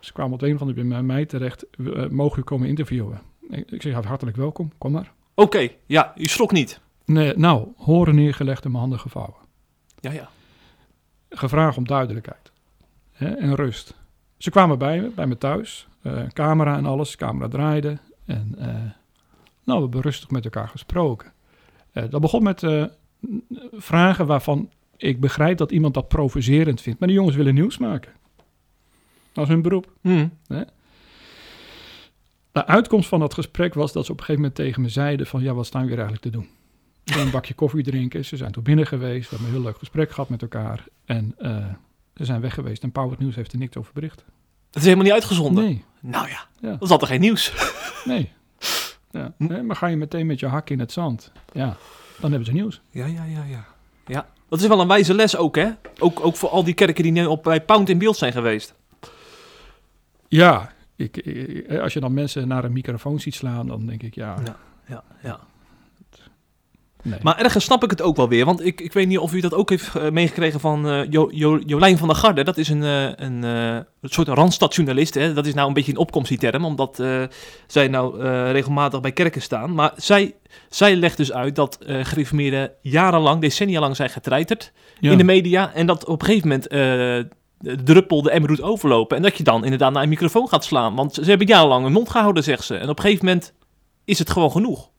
Ze kwamen op de een andere manier bij mij terecht, eh, mogen u komen interviewen? Ik, ik zeg, hartelijk welkom, kom maar. Oké, ja, u schrok niet. Nee, nou, horen neergelegd en mijn handen gevouwen. Ja, ja. gevraagd om duidelijkheid hè, en rust. Ze kwamen bij me, bij me thuis, eh, camera en alles, camera draaide. En eh, nou, we hebben rustig met elkaar gesproken. Eh, dat begon met vragen waarvan ik begrijp dat iemand dat provocerend vindt. Maar die jongens willen nieuws maken. Dat is hun beroep. Hm. De uitkomst van dat gesprek was dat ze op een gegeven moment tegen me zeiden van... ja, wat staan we hier eigenlijk te doen? Een bakje koffie drinken. Ze zijn toen binnen geweest. We hebben een heel leuk gesprek gehad met elkaar. En eh, ze zijn weg geweest. En Power News heeft er niks over bericht. Dat is helemaal niet uitgezonden. Nee, Nou ja, Ja. dat is altijd geen nieuws. nee. Ja. nee. Maar ga je meteen met je hak in het zand. Ja, dan hebben ze nieuws. Ja, ja, ja, ja. Ja, dat is wel een wijze les ook, hè? Ook, ook voor al die kerken die nu op bij Pound in beeld zijn geweest. Ja, ik, ik- als je dan mensen naar een microfoon ziet slaan... dan denk ik, ja, Ja, ja, ja. Nee. Maar ergens snap ik het ook wel weer. Want ik, ik weet niet of u dat ook heeft eh, meegekregen van eh, jo, Jo- Jolijn van der Garde. Dat is een, eh, een, een soort randstadjournalist. Hè? Dat is nou een beetje een opkomst die term. Omdat zij nou regelmatig bij kerken staan. Maar zij, zij legt dus uit dat gereformeerden jarenlang, decennia lang zijn getreiterd Ja. in de media. En dat op een gegeven moment eh, de druppel de emmer doet overlopen. En dat je dan inderdaad naar een microfoon gaat slaan. Want ze hebben jarenlang hun mond gehouden, zegt ze. En op een gegeven moment is het gewoon genoeg.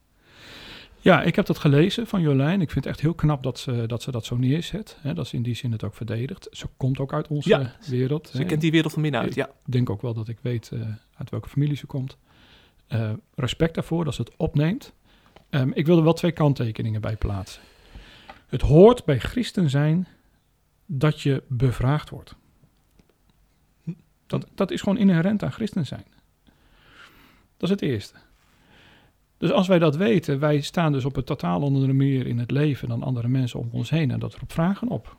Ja, ik heb dat gelezen van Jolijn. Ik vind het echt heel knap dat ze dat, ze dat zo neerzet. Hè, dat ze in die zin het ook verdedigt. Ze komt ook uit onze Ja, wereld. Ze hè. kent die wereld van binnenuit, ja. Ik denk ook wel dat ik weet eh, uit welke familie ze komt. Eh, respect daarvoor dat ze het opneemt. Ehm, ik wil er wel twee kanttekeningen bij plaatsen. Het hoort bij christen zijn dat je bevraagd wordt. Dat, dat is gewoon inherent aan christen zijn. Dat is het eerste. Dus als wij dat weten, wij staan dus op een totaal andere manier in het leven dan andere mensen om ons heen en dat roept vragen op.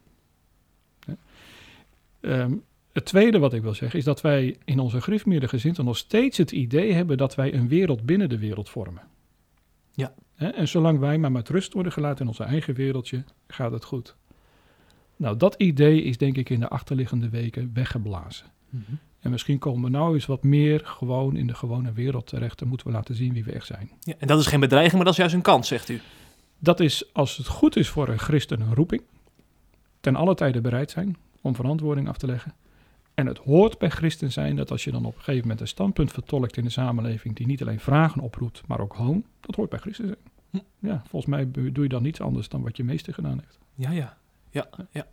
Ehm, het tweede wat ik wil zeggen is dat wij in onze gereformeerde gezinten nog steeds het idee hebben dat wij een wereld binnen de wereld vormen. Ja. En zolang wij maar met rust worden gelaten in onze eigen wereldje, gaat het goed. Nou, dat idee is denk ik in de achterliggende weken weggeblazen. En misschien komen we nou eens wat meer gewoon in de gewone wereld terecht. Dan moeten we laten zien wie we echt zijn. Ja, en dat is geen bedreiging, maar dat is juist een kans, zegt u. Dat is, als het goed is voor een christen, een roeping. Ten alle tijde bereid zijn om verantwoording af te leggen. En het hoort bij christen zijn dat als je dan op een gegeven moment een standpunt vertolkt in de samenleving die niet alleen vragen oproept, maar ook hoon, dat hoort bij christen zijn. Hm. Ja, volgens mij doe je dan niets anders dan wat je meester gedaan heeft. Ja, ja. ja, ja.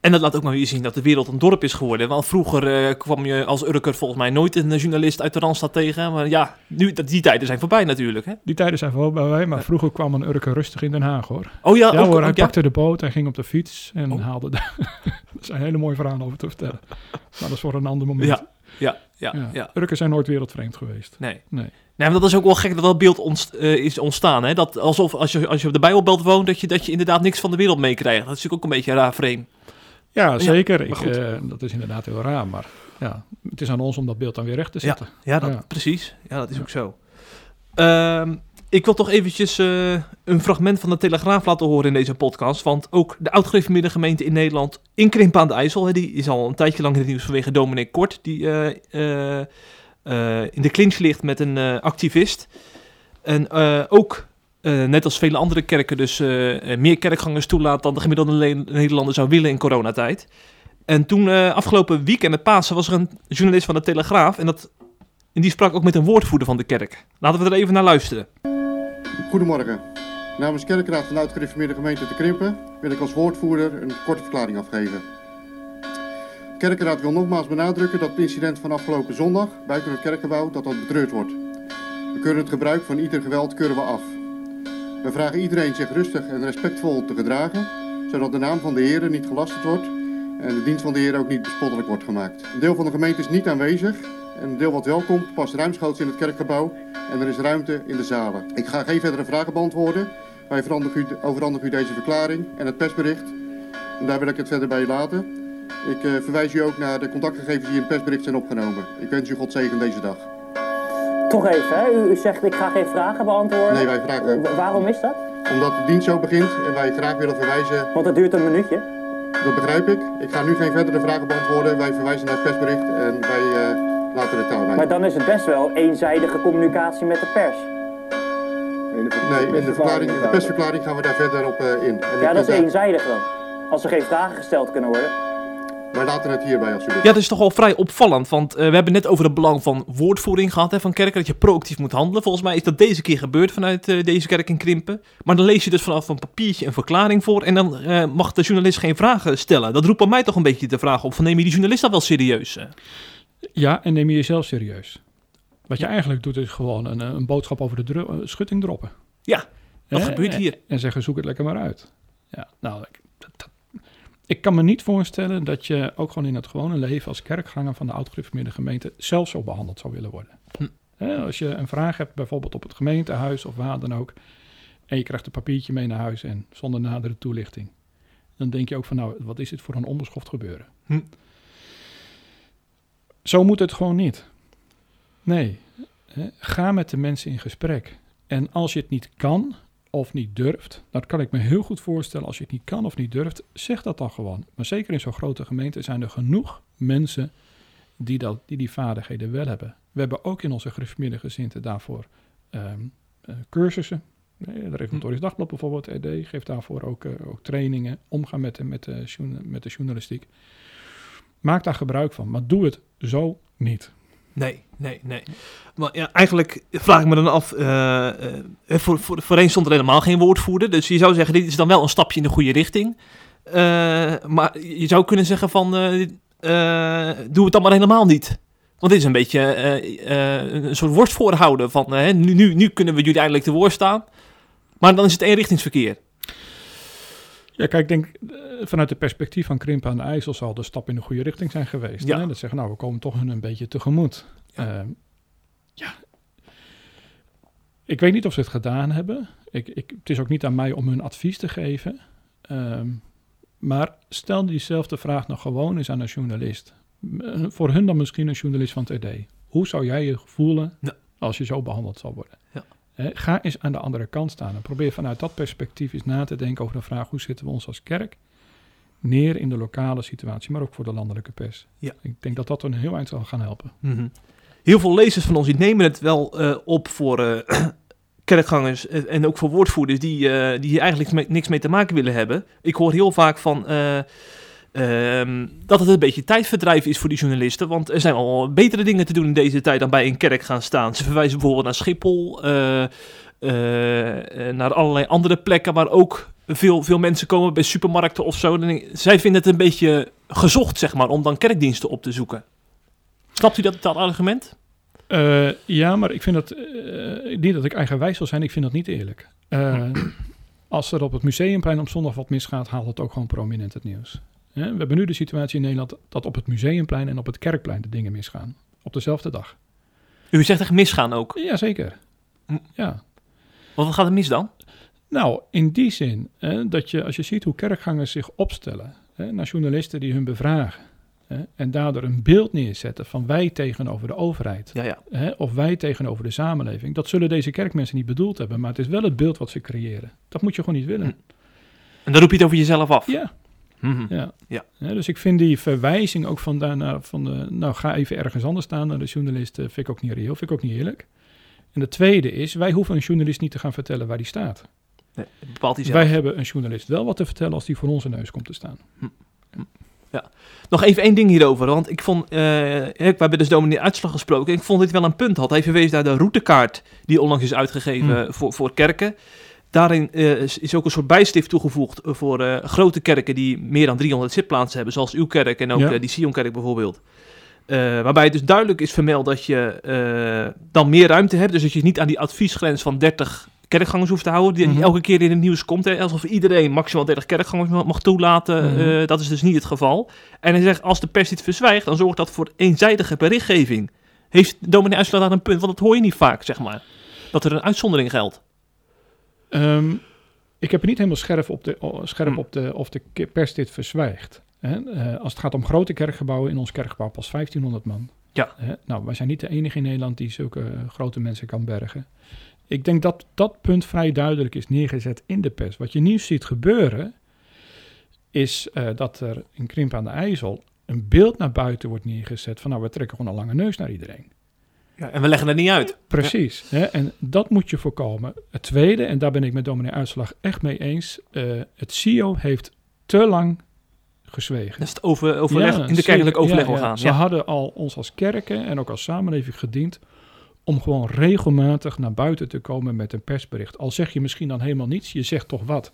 En dat laat ook maar weer zien dat de wereld een dorp is geworden. Want vroeger eh, kwam je als Urker volgens mij nooit een journalist uit de Randstad tegen. Maar ja, nu, dat, die tijden zijn voorbij natuurlijk. Hè? Die tijden zijn voorbij, maar Ja. vroeger kwam een Urker rustig in Den Haag hoor. Oh ja, Ja, ook, hoor, hij ja? pakte de boot, hij ging op de fiets en Oh. haalde daar. er zijn hele mooie verhalen over te vertellen. Maar dat is voor een ander moment. Ja, ja, ja, Ja. Urkers zijn nooit wereldvreemd geweest. Nee. Nee. Nee, maar dat is ook wel gek dat dat beeld ontst- eh, is ontstaan. Hè? Dat alsof als je, als je op de Bijbelbelt woont, dat je, dat je inderdaad niks van de wereld meekrijgt. Dat is natuurlijk ook een beetje een raar frame. Ja, zeker. Ik, goed. eh, dat is inderdaad heel raar, maar ja, het is aan ons om dat beeld dan weer recht te zetten. Ja, dat, Ja. precies. Ja, dat is ook zo. Ehm, ik wil toch eventjes eh, een fragment van de Telegraaf laten horen in deze podcast. Want ook de oud-gereformeerde gemeente in Nederland, in Krimp aan de IJssel, hè, die is al een tijdje lang in het nieuws vanwege Dominic Kort, die eh, in de clinch ligt met een activist. En ook, eh, net als vele andere kerken, dus eh, meer kerkgangers toelaat dan de gemiddelde Nederlander zou willen in coronatijd. En toen, afgelopen weekend met Pasen, was er een journalist van de Telegraaf. En, dat, en die sprak ook met een woordvoerder van de kerk. Laten we er even naar luisteren. Goedemorgen. Namens Kerkraad van de Gemeente te Krimpen wil ik als woordvoerder een korte verklaring afgeven. Kerkraad wil nogmaals benadrukken dat het incident van afgelopen zondag buiten het kerkgebouw dat dat betreurd wordt. We keuren het gebruik van ieder geweld keuren we af. We vragen iedereen zich rustig en respectvol te gedragen, zodat de naam van de Heer niet gelasterd wordt en de dienst van de Heer ook niet bespottelijk wordt gemaakt. Een deel van de gemeente is niet aanwezig en een deel wat wel komt past ruimschoots in het kerkgebouw en er is ruimte in de zalen. Ik ga geen verdere vragen beantwoorden, Wij u, u deze verklaring en het persbericht. En daar wil ik het verder bij laten. Ik uh, verwijs u ook naar de contactgegevens die in het persbericht zijn opgenomen. Ik wens u God zegen deze dag. Toch even, hè? U, u zegt ik ga geen vragen beantwoorden. Nee, wij vragen... W waarom is dat? Omdat de dienst zo begint en wij graag willen verwijzen... Want het duurt een minuutje. Dat begrijp ik. Ik ga nu geen verdere vragen beantwoorden. Wij verwijzen naar het persbericht en wij uh, laten de taal bij. Maar dan is het best wel eenzijdige communicatie met de pers. Nee, in de, verklaring, de persverklaring gaan we daar verder op uh, in. En ja, dat is eenzijdig dan. Als er geen vragen gesteld kunnen worden. Wij laten het hierbij alsjeblieft. Ja, dat is toch wel vrij opvallend. Want uh, we hebben net over het belang van woordvoering gehad hè, van kerken. Dat je proactief moet handelen. Volgens mij is dat deze keer gebeurd vanuit uh, deze kerk in Krimpen. Maar dan lees je dus vanaf een papiertje een verklaring voor. En dan uh, mag de journalist geen vragen stellen. Dat roept bij mij toch een beetje de vraag op. Van neem je die journalist dan wel serieus? Ja, en neem je jezelf serieus. Wat je eigenlijk doet is gewoon een, een boodschap over de schutting droppen. Ja, dat gebeurt hier. En, en zeggen zoek het lekker maar uit. Ja, nou, ik kan me niet voorstellen dat je ook gewoon in het gewone leven als kerkganger van de oud-gereformeerde gemeente zelf zo behandeld zou willen worden. Hm. als je een vraag hebt, bijvoorbeeld op het gemeentehuis of waar dan ook, en je krijgt een papiertje mee naar huis en zonder nadere toelichting, dan denk je ook van nou, wat is dit voor een onbeschoft gebeuren? Hm. Zo moet het gewoon niet. Nee, ga met de mensen in gesprek. En als je het niet kan, of niet durft, dat kan ik me heel goed voorstellen. Als je het niet kan of niet durft, zeg dat dan gewoon. Maar zeker in zo'n grote gemeente zijn er genoeg mensen die, dat, die die vaardigheden wel hebben. We hebben ook in onze gereformeerde gezinten daarvoor um, uh, cursussen. De Reformatorisch Dagblad bijvoorbeeld, RD, geeft daarvoor ook, uh, ook trainingen. Omgaan met, met, de, met de journalistiek. Maak daar gebruik van, maar doe het zo niet. Nee, nee, nee. Maar ja, eigenlijk vraag ik me dan af. Uh, voor, voor, voorheen stond er helemaal geen woordvoerder. Dus je zou zeggen, dit is dan wel een stapje in de goede richting. Uh, maar je zou kunnen zeggen van. doe het dan maar helemaal niet. Want dit is een beetje een soort worst voorhouden van. nu, nu, nu kunnen we jullie eindelijk te woord staan. Maar dan is het eenrichtingsverkeer. Ja, kijk, ik denk vanuit het perspectief van Krimpen aan de IJssel zal de stap in de goede richting zijn geweest. Ja. Hè? Dat zeggen, nou, we komen toch hun een beetje tegemoet. Ja. Uh, ja. Ik weet niet of ze het gedaan hebben. Ik, ik, het is ook niet aan mij om hun advies te geven. Uh, maar stel diezelfde vraag nog gewoon eens aan een journalist. Voor hun dan misschien een journalist van het RD. Hoe zou jij je voelen ja. als je zo behandeld zal worden? Ja. Ga eens aan de andere kant staan en probeer vanuit dat perspectief eens na te denken over de vraag: hoe zitten we ons als kerk neer in de lokale situatie, maar ook voor de landelijke pers. Ja. Ik denk dat dat een heel eind zal gaan helpen. Mm -hmm. Heel veel lezers van ons die nemen het wel uh, op voor uh, kerkgangers en ook voor woordvoerders die, uh, die hier eigenlijk niks mee te maken willen hebben. Ik hoor heel vaak van um, dat het een beetje tijdverdrijf is voor die journalisten, want er zijn al betere dingen te doen in deze tijd dan bij een kerk gaan staan. Ze verwijzen bijvoorbeeld naar Schiphol, naar allerlei andere plekken waar ook veel, veel mensen komen bij supermarkten of zo. zij vinden het een beetje gezocht, zeg maar, om dan kerkdiensten op te zoeken. Snapt u dat, dat argument? Uh, ja, maar ik vind dat, niet dat ik eigenwijs wil zijn, ik vind dat niet eerlijk. Als er op het museumplein op zondag wat misgaat, haalt het ook gewoon prominent het nieuws. We hebben nu de situatie in Nederland dat op het museumplein en op het kerkplein de dingen misgaan. Op dezelfde dag. U zegt echt misgaan ook? Jazeker. Hm. Ja. Wat gaat er mis dan? Nou, in die zin hè, dat je, als je ziet hoe kerkgangers zich opstellen hè, naar journalisten die hun bevragen. Hè, en daardoor een beeld neerzetten van wij tegenover de overheid. Ja, ja. Hè, of wij tegenover de samenleving. Dat zullen deze kerkmensen niet bedoeld hebben, maar het is wel het beeld wat ze creëren. Dat moet je gewoon niet willen. Hm. En dan roep je het over jezelf af. Ja. Mm-hmm. ja. ja. dus ik vind die verwijzing ook van daarna van de, nou ga even ergens anders staan naar de journalist, vind ik ook niet reëel, vind ik ook niet eerlijk. En de tweede is, wij hoeven een journalist niet te gaan vertellen waar die staat. Nee, bepaalt hij zelf. Wij hebben een journalist wel wat te vertellen als die voor onze neus komt te staan. Hm. hm. Ja. Nog even één ding hierover, want ik vond, uh, we hebben dus dominee Uitslag gesproken, ik vond dit wel een punt had. Hij verwees naar de routekaart die onlangs is uitgegeven hm. voor, voor kerken. Daarin uh, is ook een soort bijstift toegevoegd voor uh, grote kerken die meer dan 300 zitplaatsen hebben, zoals uw kerk en ook ja. die Sionkerk bijvoorbeeld. waarbij het dus duidelijk is vermeld dat je dan meer ruimte hebt, dus dat je niet aan die adviesgrens van 30 kerkgangers hoeft te houden, die, mhm. elke keer in het nieuws komt. Hè, alsof iedereen maximaal 30 kerkgangers mag toelaten. Mhm. Eh, dat is dus niet het geval. En hij zegt, als de pers dit verzwijgt, dan zorgt dat voor eenzijdige berichtgeving. Heeft dominee Uitslaan daar een punt? Want dat hoor je niet vaak, zeg maar. Dat er een uitzondering geldt. Um, ik heb het niet helemaal scherp op de, scherp Hm. op de of de pers dit verzwijgt. Hè? Eh, als het gaat om grote kerkgebouwen, in ons kerkgebouw pas 1500 man. Ja. Hè? Nou, wij zijn niet de enige in Nederland die zulke eh, grote mensen kan bergen. Ik denk dat dat punt vrij duidelijk is neergezet in de pers. Wat je nu ziet gebeuren, is eh, dat er in Krimp aan de IJssel een beeld naar buiten wordt neergezet van nou, we trekken gewoon een lange neus naar iedereen. Ja, en we leggen het niet uit. Precies. Hè? En dat moet je voorkomen. Het tweede, en daar ben ik met dominee Uitslag echt mee eens. eh, het CIO heeft te lang gezwegen. Dat is het over, overleg, Ja, in de kerkelijk overleg Ja, orgaan. Ze hadden al ons als kerken en ook als samenleving gediend om gewoon regelmatig naar buiten te komen met een persbericht. Al zeg je misschien dan helemaal niets, je zegt toch wat.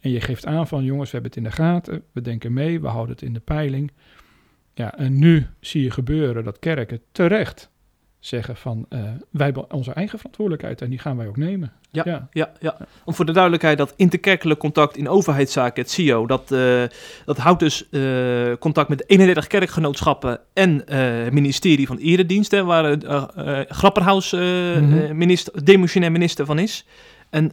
En je geeft aan van jongens, we hebben het in de gaten, we denken mee, we houden het in de peiling. Ja, en nu zie je gebeuren dat kerken terecht zeggen van eh, wij hebben onze eigen verantwoordelijkheid en die gaan wij ook nemen. Ja. ja. Ja, ja. Om voor de duidelijkheid, dat interkerkelijk contact in overheidszaken, het CIO, dat, eh, dat houdt dus eh, contact met 31 kerkgenootschappen en het ministerie van Erediensten, waar Grapperhaus eh, minister, demissionair minister van is. En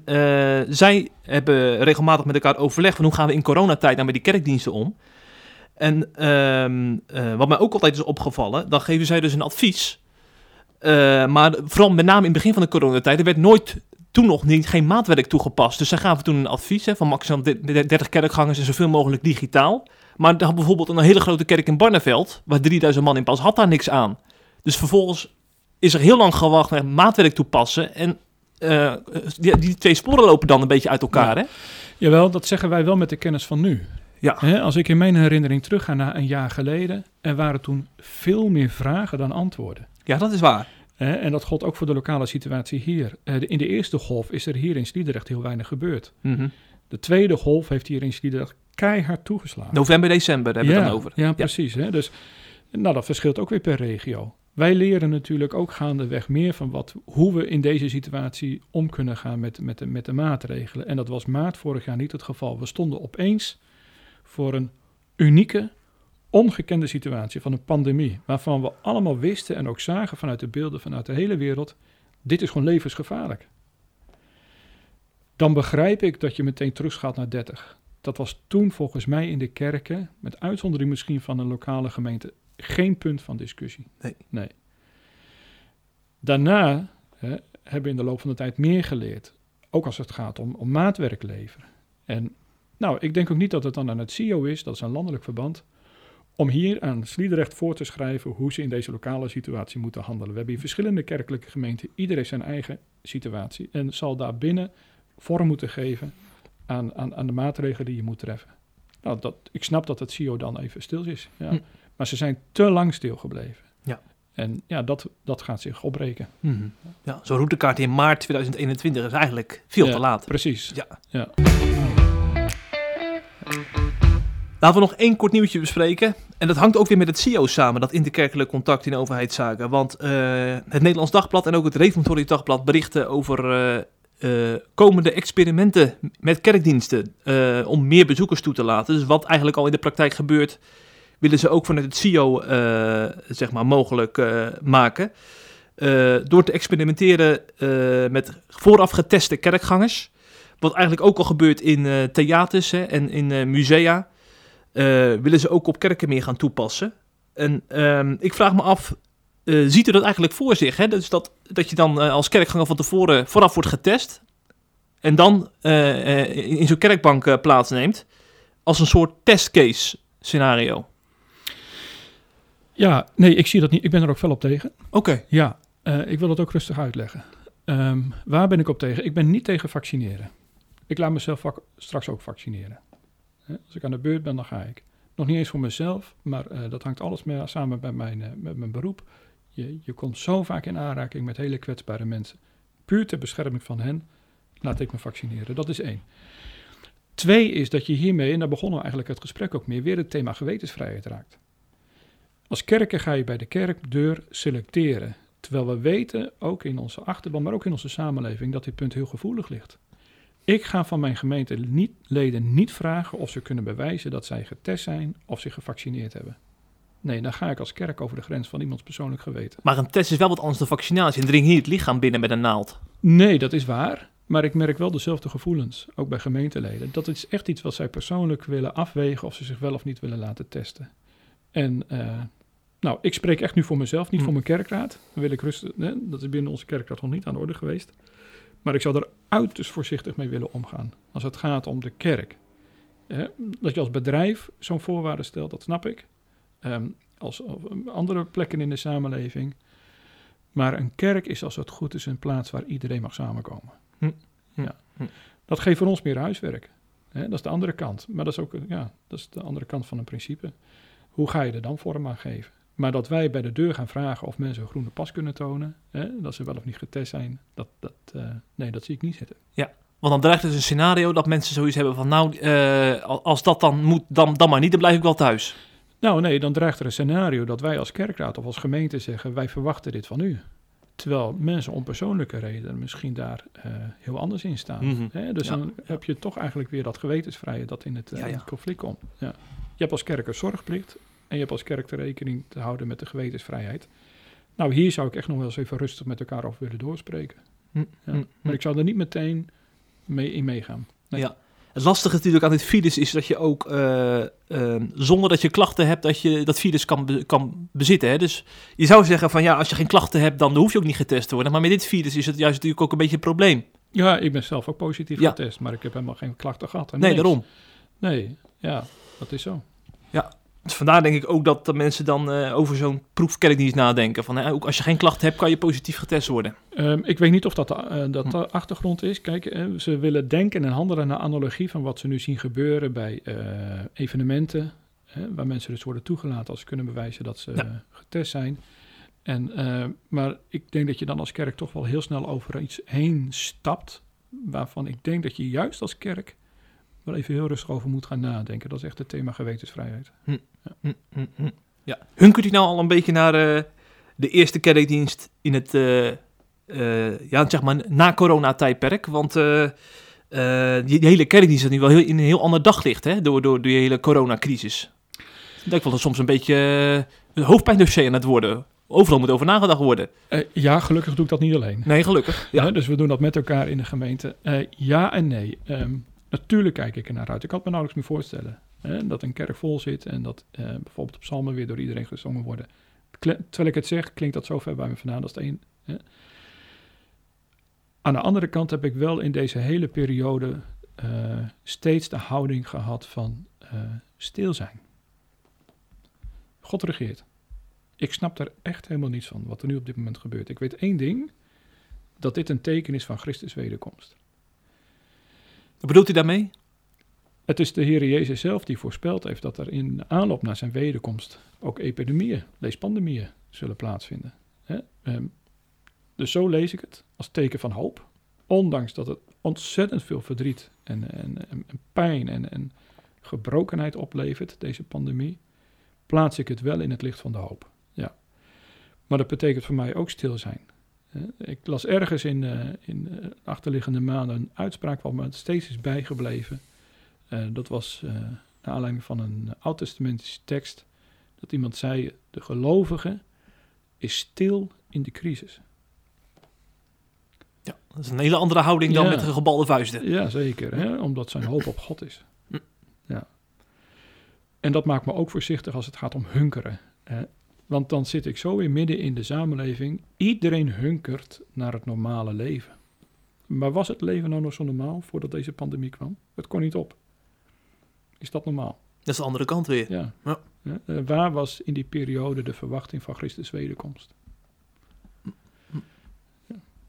zij hebben regelmatig met elkaar overleg van hoe gaan we in coronatijd nou met die kerkdiensten om. En ehm, eh, wat mij ook altijd is opgevallen, dan geven zij dus een advies. Eh, maar vooral met name in het begin van de coronatijd, er werd nooit toen nog niet, geen maatwerk toegepast. Dus zij gaven toen een advies hè, van maximaal de- de- 30 kerkgangers en zoveel mogelijk digitaal. Maar dan had bijvoorbeeld een hele grote kerk in Barneveld, waar 3000 man in pas, had daar niks aan. Dus vervolgens is er heel lang gewacht naar maatwerk toepassen. En eh, die, die twee sporen lopen dan een beetje uit elkaar. Hè? Jawel, dat zeggen wij wel met de kennis van nu. Ja. Hè, als ik in mijn herinnering terugga naar een jaar geleden, er waren toen veel meer vragen dan antwoorden. Ja, dat is waar. Hè, en dat gold ook voor de lokale situatie hier. Eh, de- in de eerste golf is er hier in Sliedrecht heel weinig gebeurd. Mhm. De tweede golf heeft hier in Sliedrecht keihard toegeslagen. November, december hebben we ja, het dan over. Ja, precies. Hè? Dus nou, dat verschilt ook weer per regio. Wij leren natuurlijk ook gaandeweg meer van wat, hoe we in deze situatie om kunnen gaan met, met, de, met de maatregelen. En dat was maart vorig jaar niet het geval. We stonden opeens voor een unieke, ongekende situatie van een pandemie. Waarvan we allemaal wisten en ook zagen vanuit de beelden vanuit de hele wereld. Dit is gewoon levensgevaarlijk. Dan begrijp ik dat je meteen teruggaat naar 30. Dat was toen volgens mij in de kerken, met uitzondering misschien van een lokale gemeente, geen punt van discussie. Nee. Daarna hè, hebben we in de loop van de tijd meer geleerd. Ook als het gaat om, om maatwerk leveren. En nou, ik denk ook niet dat het dan aan het CIO is, dat is een landelijk verband, om hier aan Sliedrecht voor te schrijven hoe ze in deze lokale situatie moeten handelen. We hebben hier verschillende kerkelijke gemeenten, ieder heeft zijn eigen situatie en zal daar binnen vorm moeten geven aan, aan, aan de maatregelen die je moet treffen. Nou, dat, ik snap dat het CIO dan even stil is. Ja. Hm. Maar ze zijn te lang stilgebleven. Ja. En ja, dat, dat gaat zich opbreken. Mhm. Ja, zo'n routekaart in maart 2021 is eigenlijk veel Ja, te laat. Precies. Ja. Ja. Laten we nog één kort nieuwtje bespreken. En dat hangt ook weer met het CIO samen, dat interkerkelijk contact in overheidszaken. Want eh, het Nederlands Dagblad en ook het Reformatorisch Dagblad berichten over eh, eh, komende experimenten met kerkdiensten. om meer bezoekers toe te laten. Dus wat eigenlijk al in de praktijk gebeurt, willen ze ook vanuit het CIO eh, zeg maar mogelijk maken. Door te experimenteren met vooraf geteste kerkgangers. Wat eigenlijk ook al gebeurt in theaters en in musea. Eh, willen ze ook op kerken meer gaan toepassen. En ehm, ik vraag me af, eh, ziet u dat eigenlijk voor zich? Hè? Dus dat, dat je dan eh, als kerkganger van tevoren vooraf wordt getest. En dan in, zo'n kerkbank plaatsneemt. Als een soort testcase scenario. ja, nee, ik zie dat niet. Ik ben er ook fel op tegen. Oké. Ja, ik wil het ook rustig uitleggen. Ehm, waar ben ik op tegen? Ik ben niet tegen vaccineren. Ik laat mezelf straks ook vaccineren. Als ik aan de beurt ben, dan ga ik. Nog niet eens voor mezelf, maar eh, dat hangt alles mee, samen met mijn, eh, met mijn beroep. Je, je komt zo vaak in aanraking met hele kwetsbare mensen. Puur ter bescherming van hen laat ik me vaccineren. Dat is één. Twee is dat je hiermee, en daar begonnen we eigenlijk het gesprek ook mee, weer het thema gewetensvrijheid raakt. Als kerken ga je bij de kerkdeur selecteren. Terwijl we weten, ook in onze achterban, maar ook in onze samenleving, dat dit punt heel gevoelig ligt. Ik ga van mijn gemeente niet, leden niet vragen of ze kunnen bewijzen dat zij getest zijn of zich gevaccineerd hebben. Nee, dan ga ik als kerk over de grens van iemands persoonlijk geweten. Maar een test is wel wat anders dan vaccinatie. En dring hier het lichaam binnen met een naald. Nee, dat is waar. Maar ik merk wel dezelfde gevoelens, ook bij gemeenteleden. Dat is echt iets wat zij persoonlijk willen afwegen of ze zich wel of niet willen laten testen. En eh, nou, ik spreek echt nu voor mezelf, niet Hm. voor mijn kerkraad. Dan wil ik rustig, dat is binnen onze kerkraad nog niet aan de orde geweest. Maar ik zou er uiterst voorzichtig mee willen omgaan. Als het gaat om de kerk. Hè, dat je als bedrijf zo'n voorwaarde stelt, dat snap ik. Ehm, als op andere plekken in de samenleving. Maar een kerk is als het goed is een plaats waar iedereen mag samenkomen. Hm. Ja. Hm. Dat geeft voor ons meer huiswerk. Hè, dat is de andere kant. Maar dat is ook ja, dat is de andere kant van een principe. Hoe ga je er dan vorm aan geven? Maar dat wij bij de deur gaan vragen of mensen een groene pas kunnen tonen, hè, dat ze wel of niet getest zijn, dat, dat, eh, nee, dat zie ik niet zitten. Want dan dreigt dus een scenario dat mensen zoiets hebben van... nou, eh, al- als dat dan moet, dan, dan maar niet, dan blijf ik wel thuis. Nou nee, dan dreigt er een scenario dat wij als kerkraad of als gemeente zeggen, wij verwachten dit van u. Terwijl mensen om persoonlijke redenen misschien daar eh, heel anders in staan. Mhm. Hè? Dus Ja. dan heb je toch eigenlijk weer dat gewetensvrije dat in het, Ja, ja. in het conflict komt. Ja. Je hebt als kerk een zorgplicht en je hebt als kerk de rekening te houden met de gewetensvrijheid. Nou, hier zou ik echt nog wel eens even rustig met elkaar over willen doorspreken. Hm, Ja. hm, Maar ik zou er niet meteen mee in meegaan. Nee. Ja. Het lastige natuurlijk aan dit virus is dat je ook eh, eh, zonder dat je klachten hebt, dat je dat virus kan, be- kan bezitten. Hè? Dus je zou zeggen van ja, als je geen klachten hebt, dan hoef je ook niet getest te worden. Maar met dit virus is het juist natuurlijk ook een beetje een probleem. Ja, ik ben zelf ook positief Ja. getest, maar ik heb helemaal geen klachten gehad. Nee, Niks. daarom. Nee, ja, dat is zo. Dus vandaar denk ik ook dat de mensen dan eh, over zo'n proefkerkdienst nadenken. Van, hè, ook als je geen klachten hebt, kan je positief getest worden. Ehm, ik weet niet of dat de, eh, dat Hm. de achtergrond is. Kijk, eh, ze willen denken en handelen naar analogie van wat ze nu zien gebeuren bij evenementen. waar mensen dus worden toegelaten als ze kunnen bewijzen dat ze Ja. getest zijn. En, maar ik denk dat je dan als kerk toch wel heel snel over iets heen stapt. Waarvan ik denk dat je juist als kerk wel even heel rustig over moet gaan nadenken. Dat is echt het thema gewetensvrijheid. Hm, hm, hm. Ja. Hunkert u nou al een beetje naar eh, de eerste kerkdienst in het, eh, eh, ja, zeg maar, na-corona-tijdperk? Want eh, eh, die, die hele kerkdienst is nu wel heel, in een heel ander daglicht, hè? Door, door die hele coronacrisis. Ik denk wel dat het soms een beetje een hoofdpijndossier aan het worden. Overal moet over nagedacht worden. Eh, ja, gelukkig doe ik dat niet alleen. Nee, gelukkig. Ja. Ja. dus we doen dat met elkaar in de gemeente. Eh, ja en nee. Ehm, natuurlijk kijk ik er naar uit. Ik had me nauwelijks meer voorstellen hè, dat een kerk vol zit en dat eh, bijvoorbeeld de psalmen weer door iedereen gezongen worden. Terwijl ik het zeg, klinkt dat zo ver bij me vandaan. Is het één. Hè. Aan de andere kant heb ik wel in deze hele periode eh, steeds de houding gehad van eh, stil zijn. God regeert. Ik snap daar echt helemaal niets van wat er nu op dit moment gebeurt. Ik weet één ding dat dit een teken is van Christus wederkomst. Wat bedoelt u daarmee? Het is de Heer Jezus zelf die voorspeld heeft dat er in aanloop naar zijn wederkomst ook epidemieën, lees pandemieën, zullen plaatsvinden. Ehm, dus zo lees ik het als teken van hoop. Ondanks dat het ontzettend veel verdriet en, en, en, en pijn en, en gebrokenheid oplevert, deze pandemie, plaats ik het wel in het licht van de hoop. Ja. Maar dat betekent voor mij ook stil zijn. Hè? Ik las ergens in, eh, in eh, achterliggende maanden een uitspraak wat me steeds is bijgebleven. Eh, dat was eh naar aanleiding van een oud-testamentische tekst. Dat iemand zei, de gelovige is stil in de crisis. Ja, dat is een hele andere houding dan Ja. met gebalde vuisten. Ja, zeker. Hè? Omdat zijn hoop op God is. Hm. Ja. En dat maakt me ook voorzichtig als het gaat om hunkeren. Hè? Want dan zit ik zo weer midden in de samenleving. Iedereen hunkert naar het normale leven. Maar was het leven nou nog zo normaal voordat deze pandemie kwam? Het kon niet op. Is dat normaal? Dat is de andere kant weer. Ja. Ja. Ja, eh, waar was in die periode de verwachting van Christus wederkomst?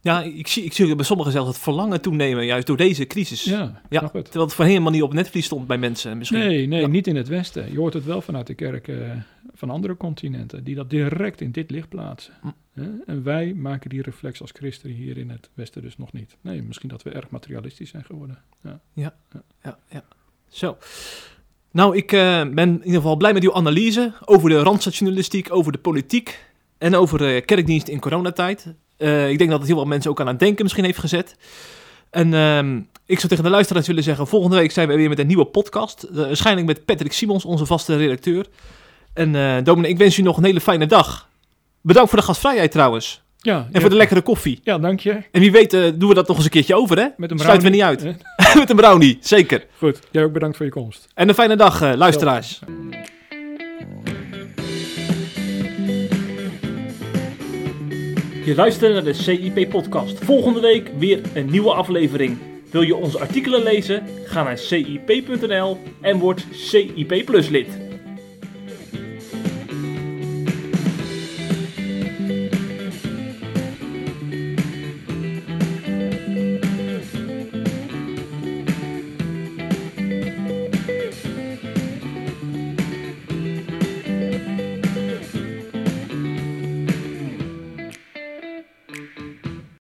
Ja, ik zie, ik zie bij sommigen zelfs het verlangen toenemen, juist door deze crisis. Ja, Ja, het. Terwijl het voor helemaal niet op netvlies stond bij mensen misschien. Nee, nee, Ja. niet in het Westen. Je hoort het wel vanuit de kerken eh, van andere continenten, die dat direct in dit licht plaatsen. Hm. En wij maken die reflex als christenen hier in het Westen dus nog niet. Nee, misschien dat we erg materialistisch zijn geworden. Ja. Ja, ja. Zo. Nou, ik eh, ben in ieder geval blij met uw analyse over de randstadjournalistiek, over de politiek en over eh, kerkdienst in coronatijd. Eh, ik denk dat het heel veel mensen ook aan het denken misschien heeft gezet. En ehm, ik zou tegen de luisteraars willen zeggen, volgende week zijn we weer met een nieuwe podcast. Eh, waarschijnlijk met Patrick Simons, onze vaste redacteur. En eh Dominic, ik wens u nog een hele fijne dag. Bedankt voor de gastvrijheid trouwens. Ja, En ja. voor de lekkere koffie. ja, dank je. En wie weet eh, doen we dat nog eens een keertje over, hè? Met een Sluiten we niet brownie. uit. Eh, Met een brownie, zeker. Goed, jij ook bedankt voor je komst. En een fijne dag, eh, luisteraars. Je luistert naar de CIP-podcast. Volgende week weer een nieuwe aflevering. Wil je onze artikelen lezen? Ga naar cip.nl en word CIP Plus lid.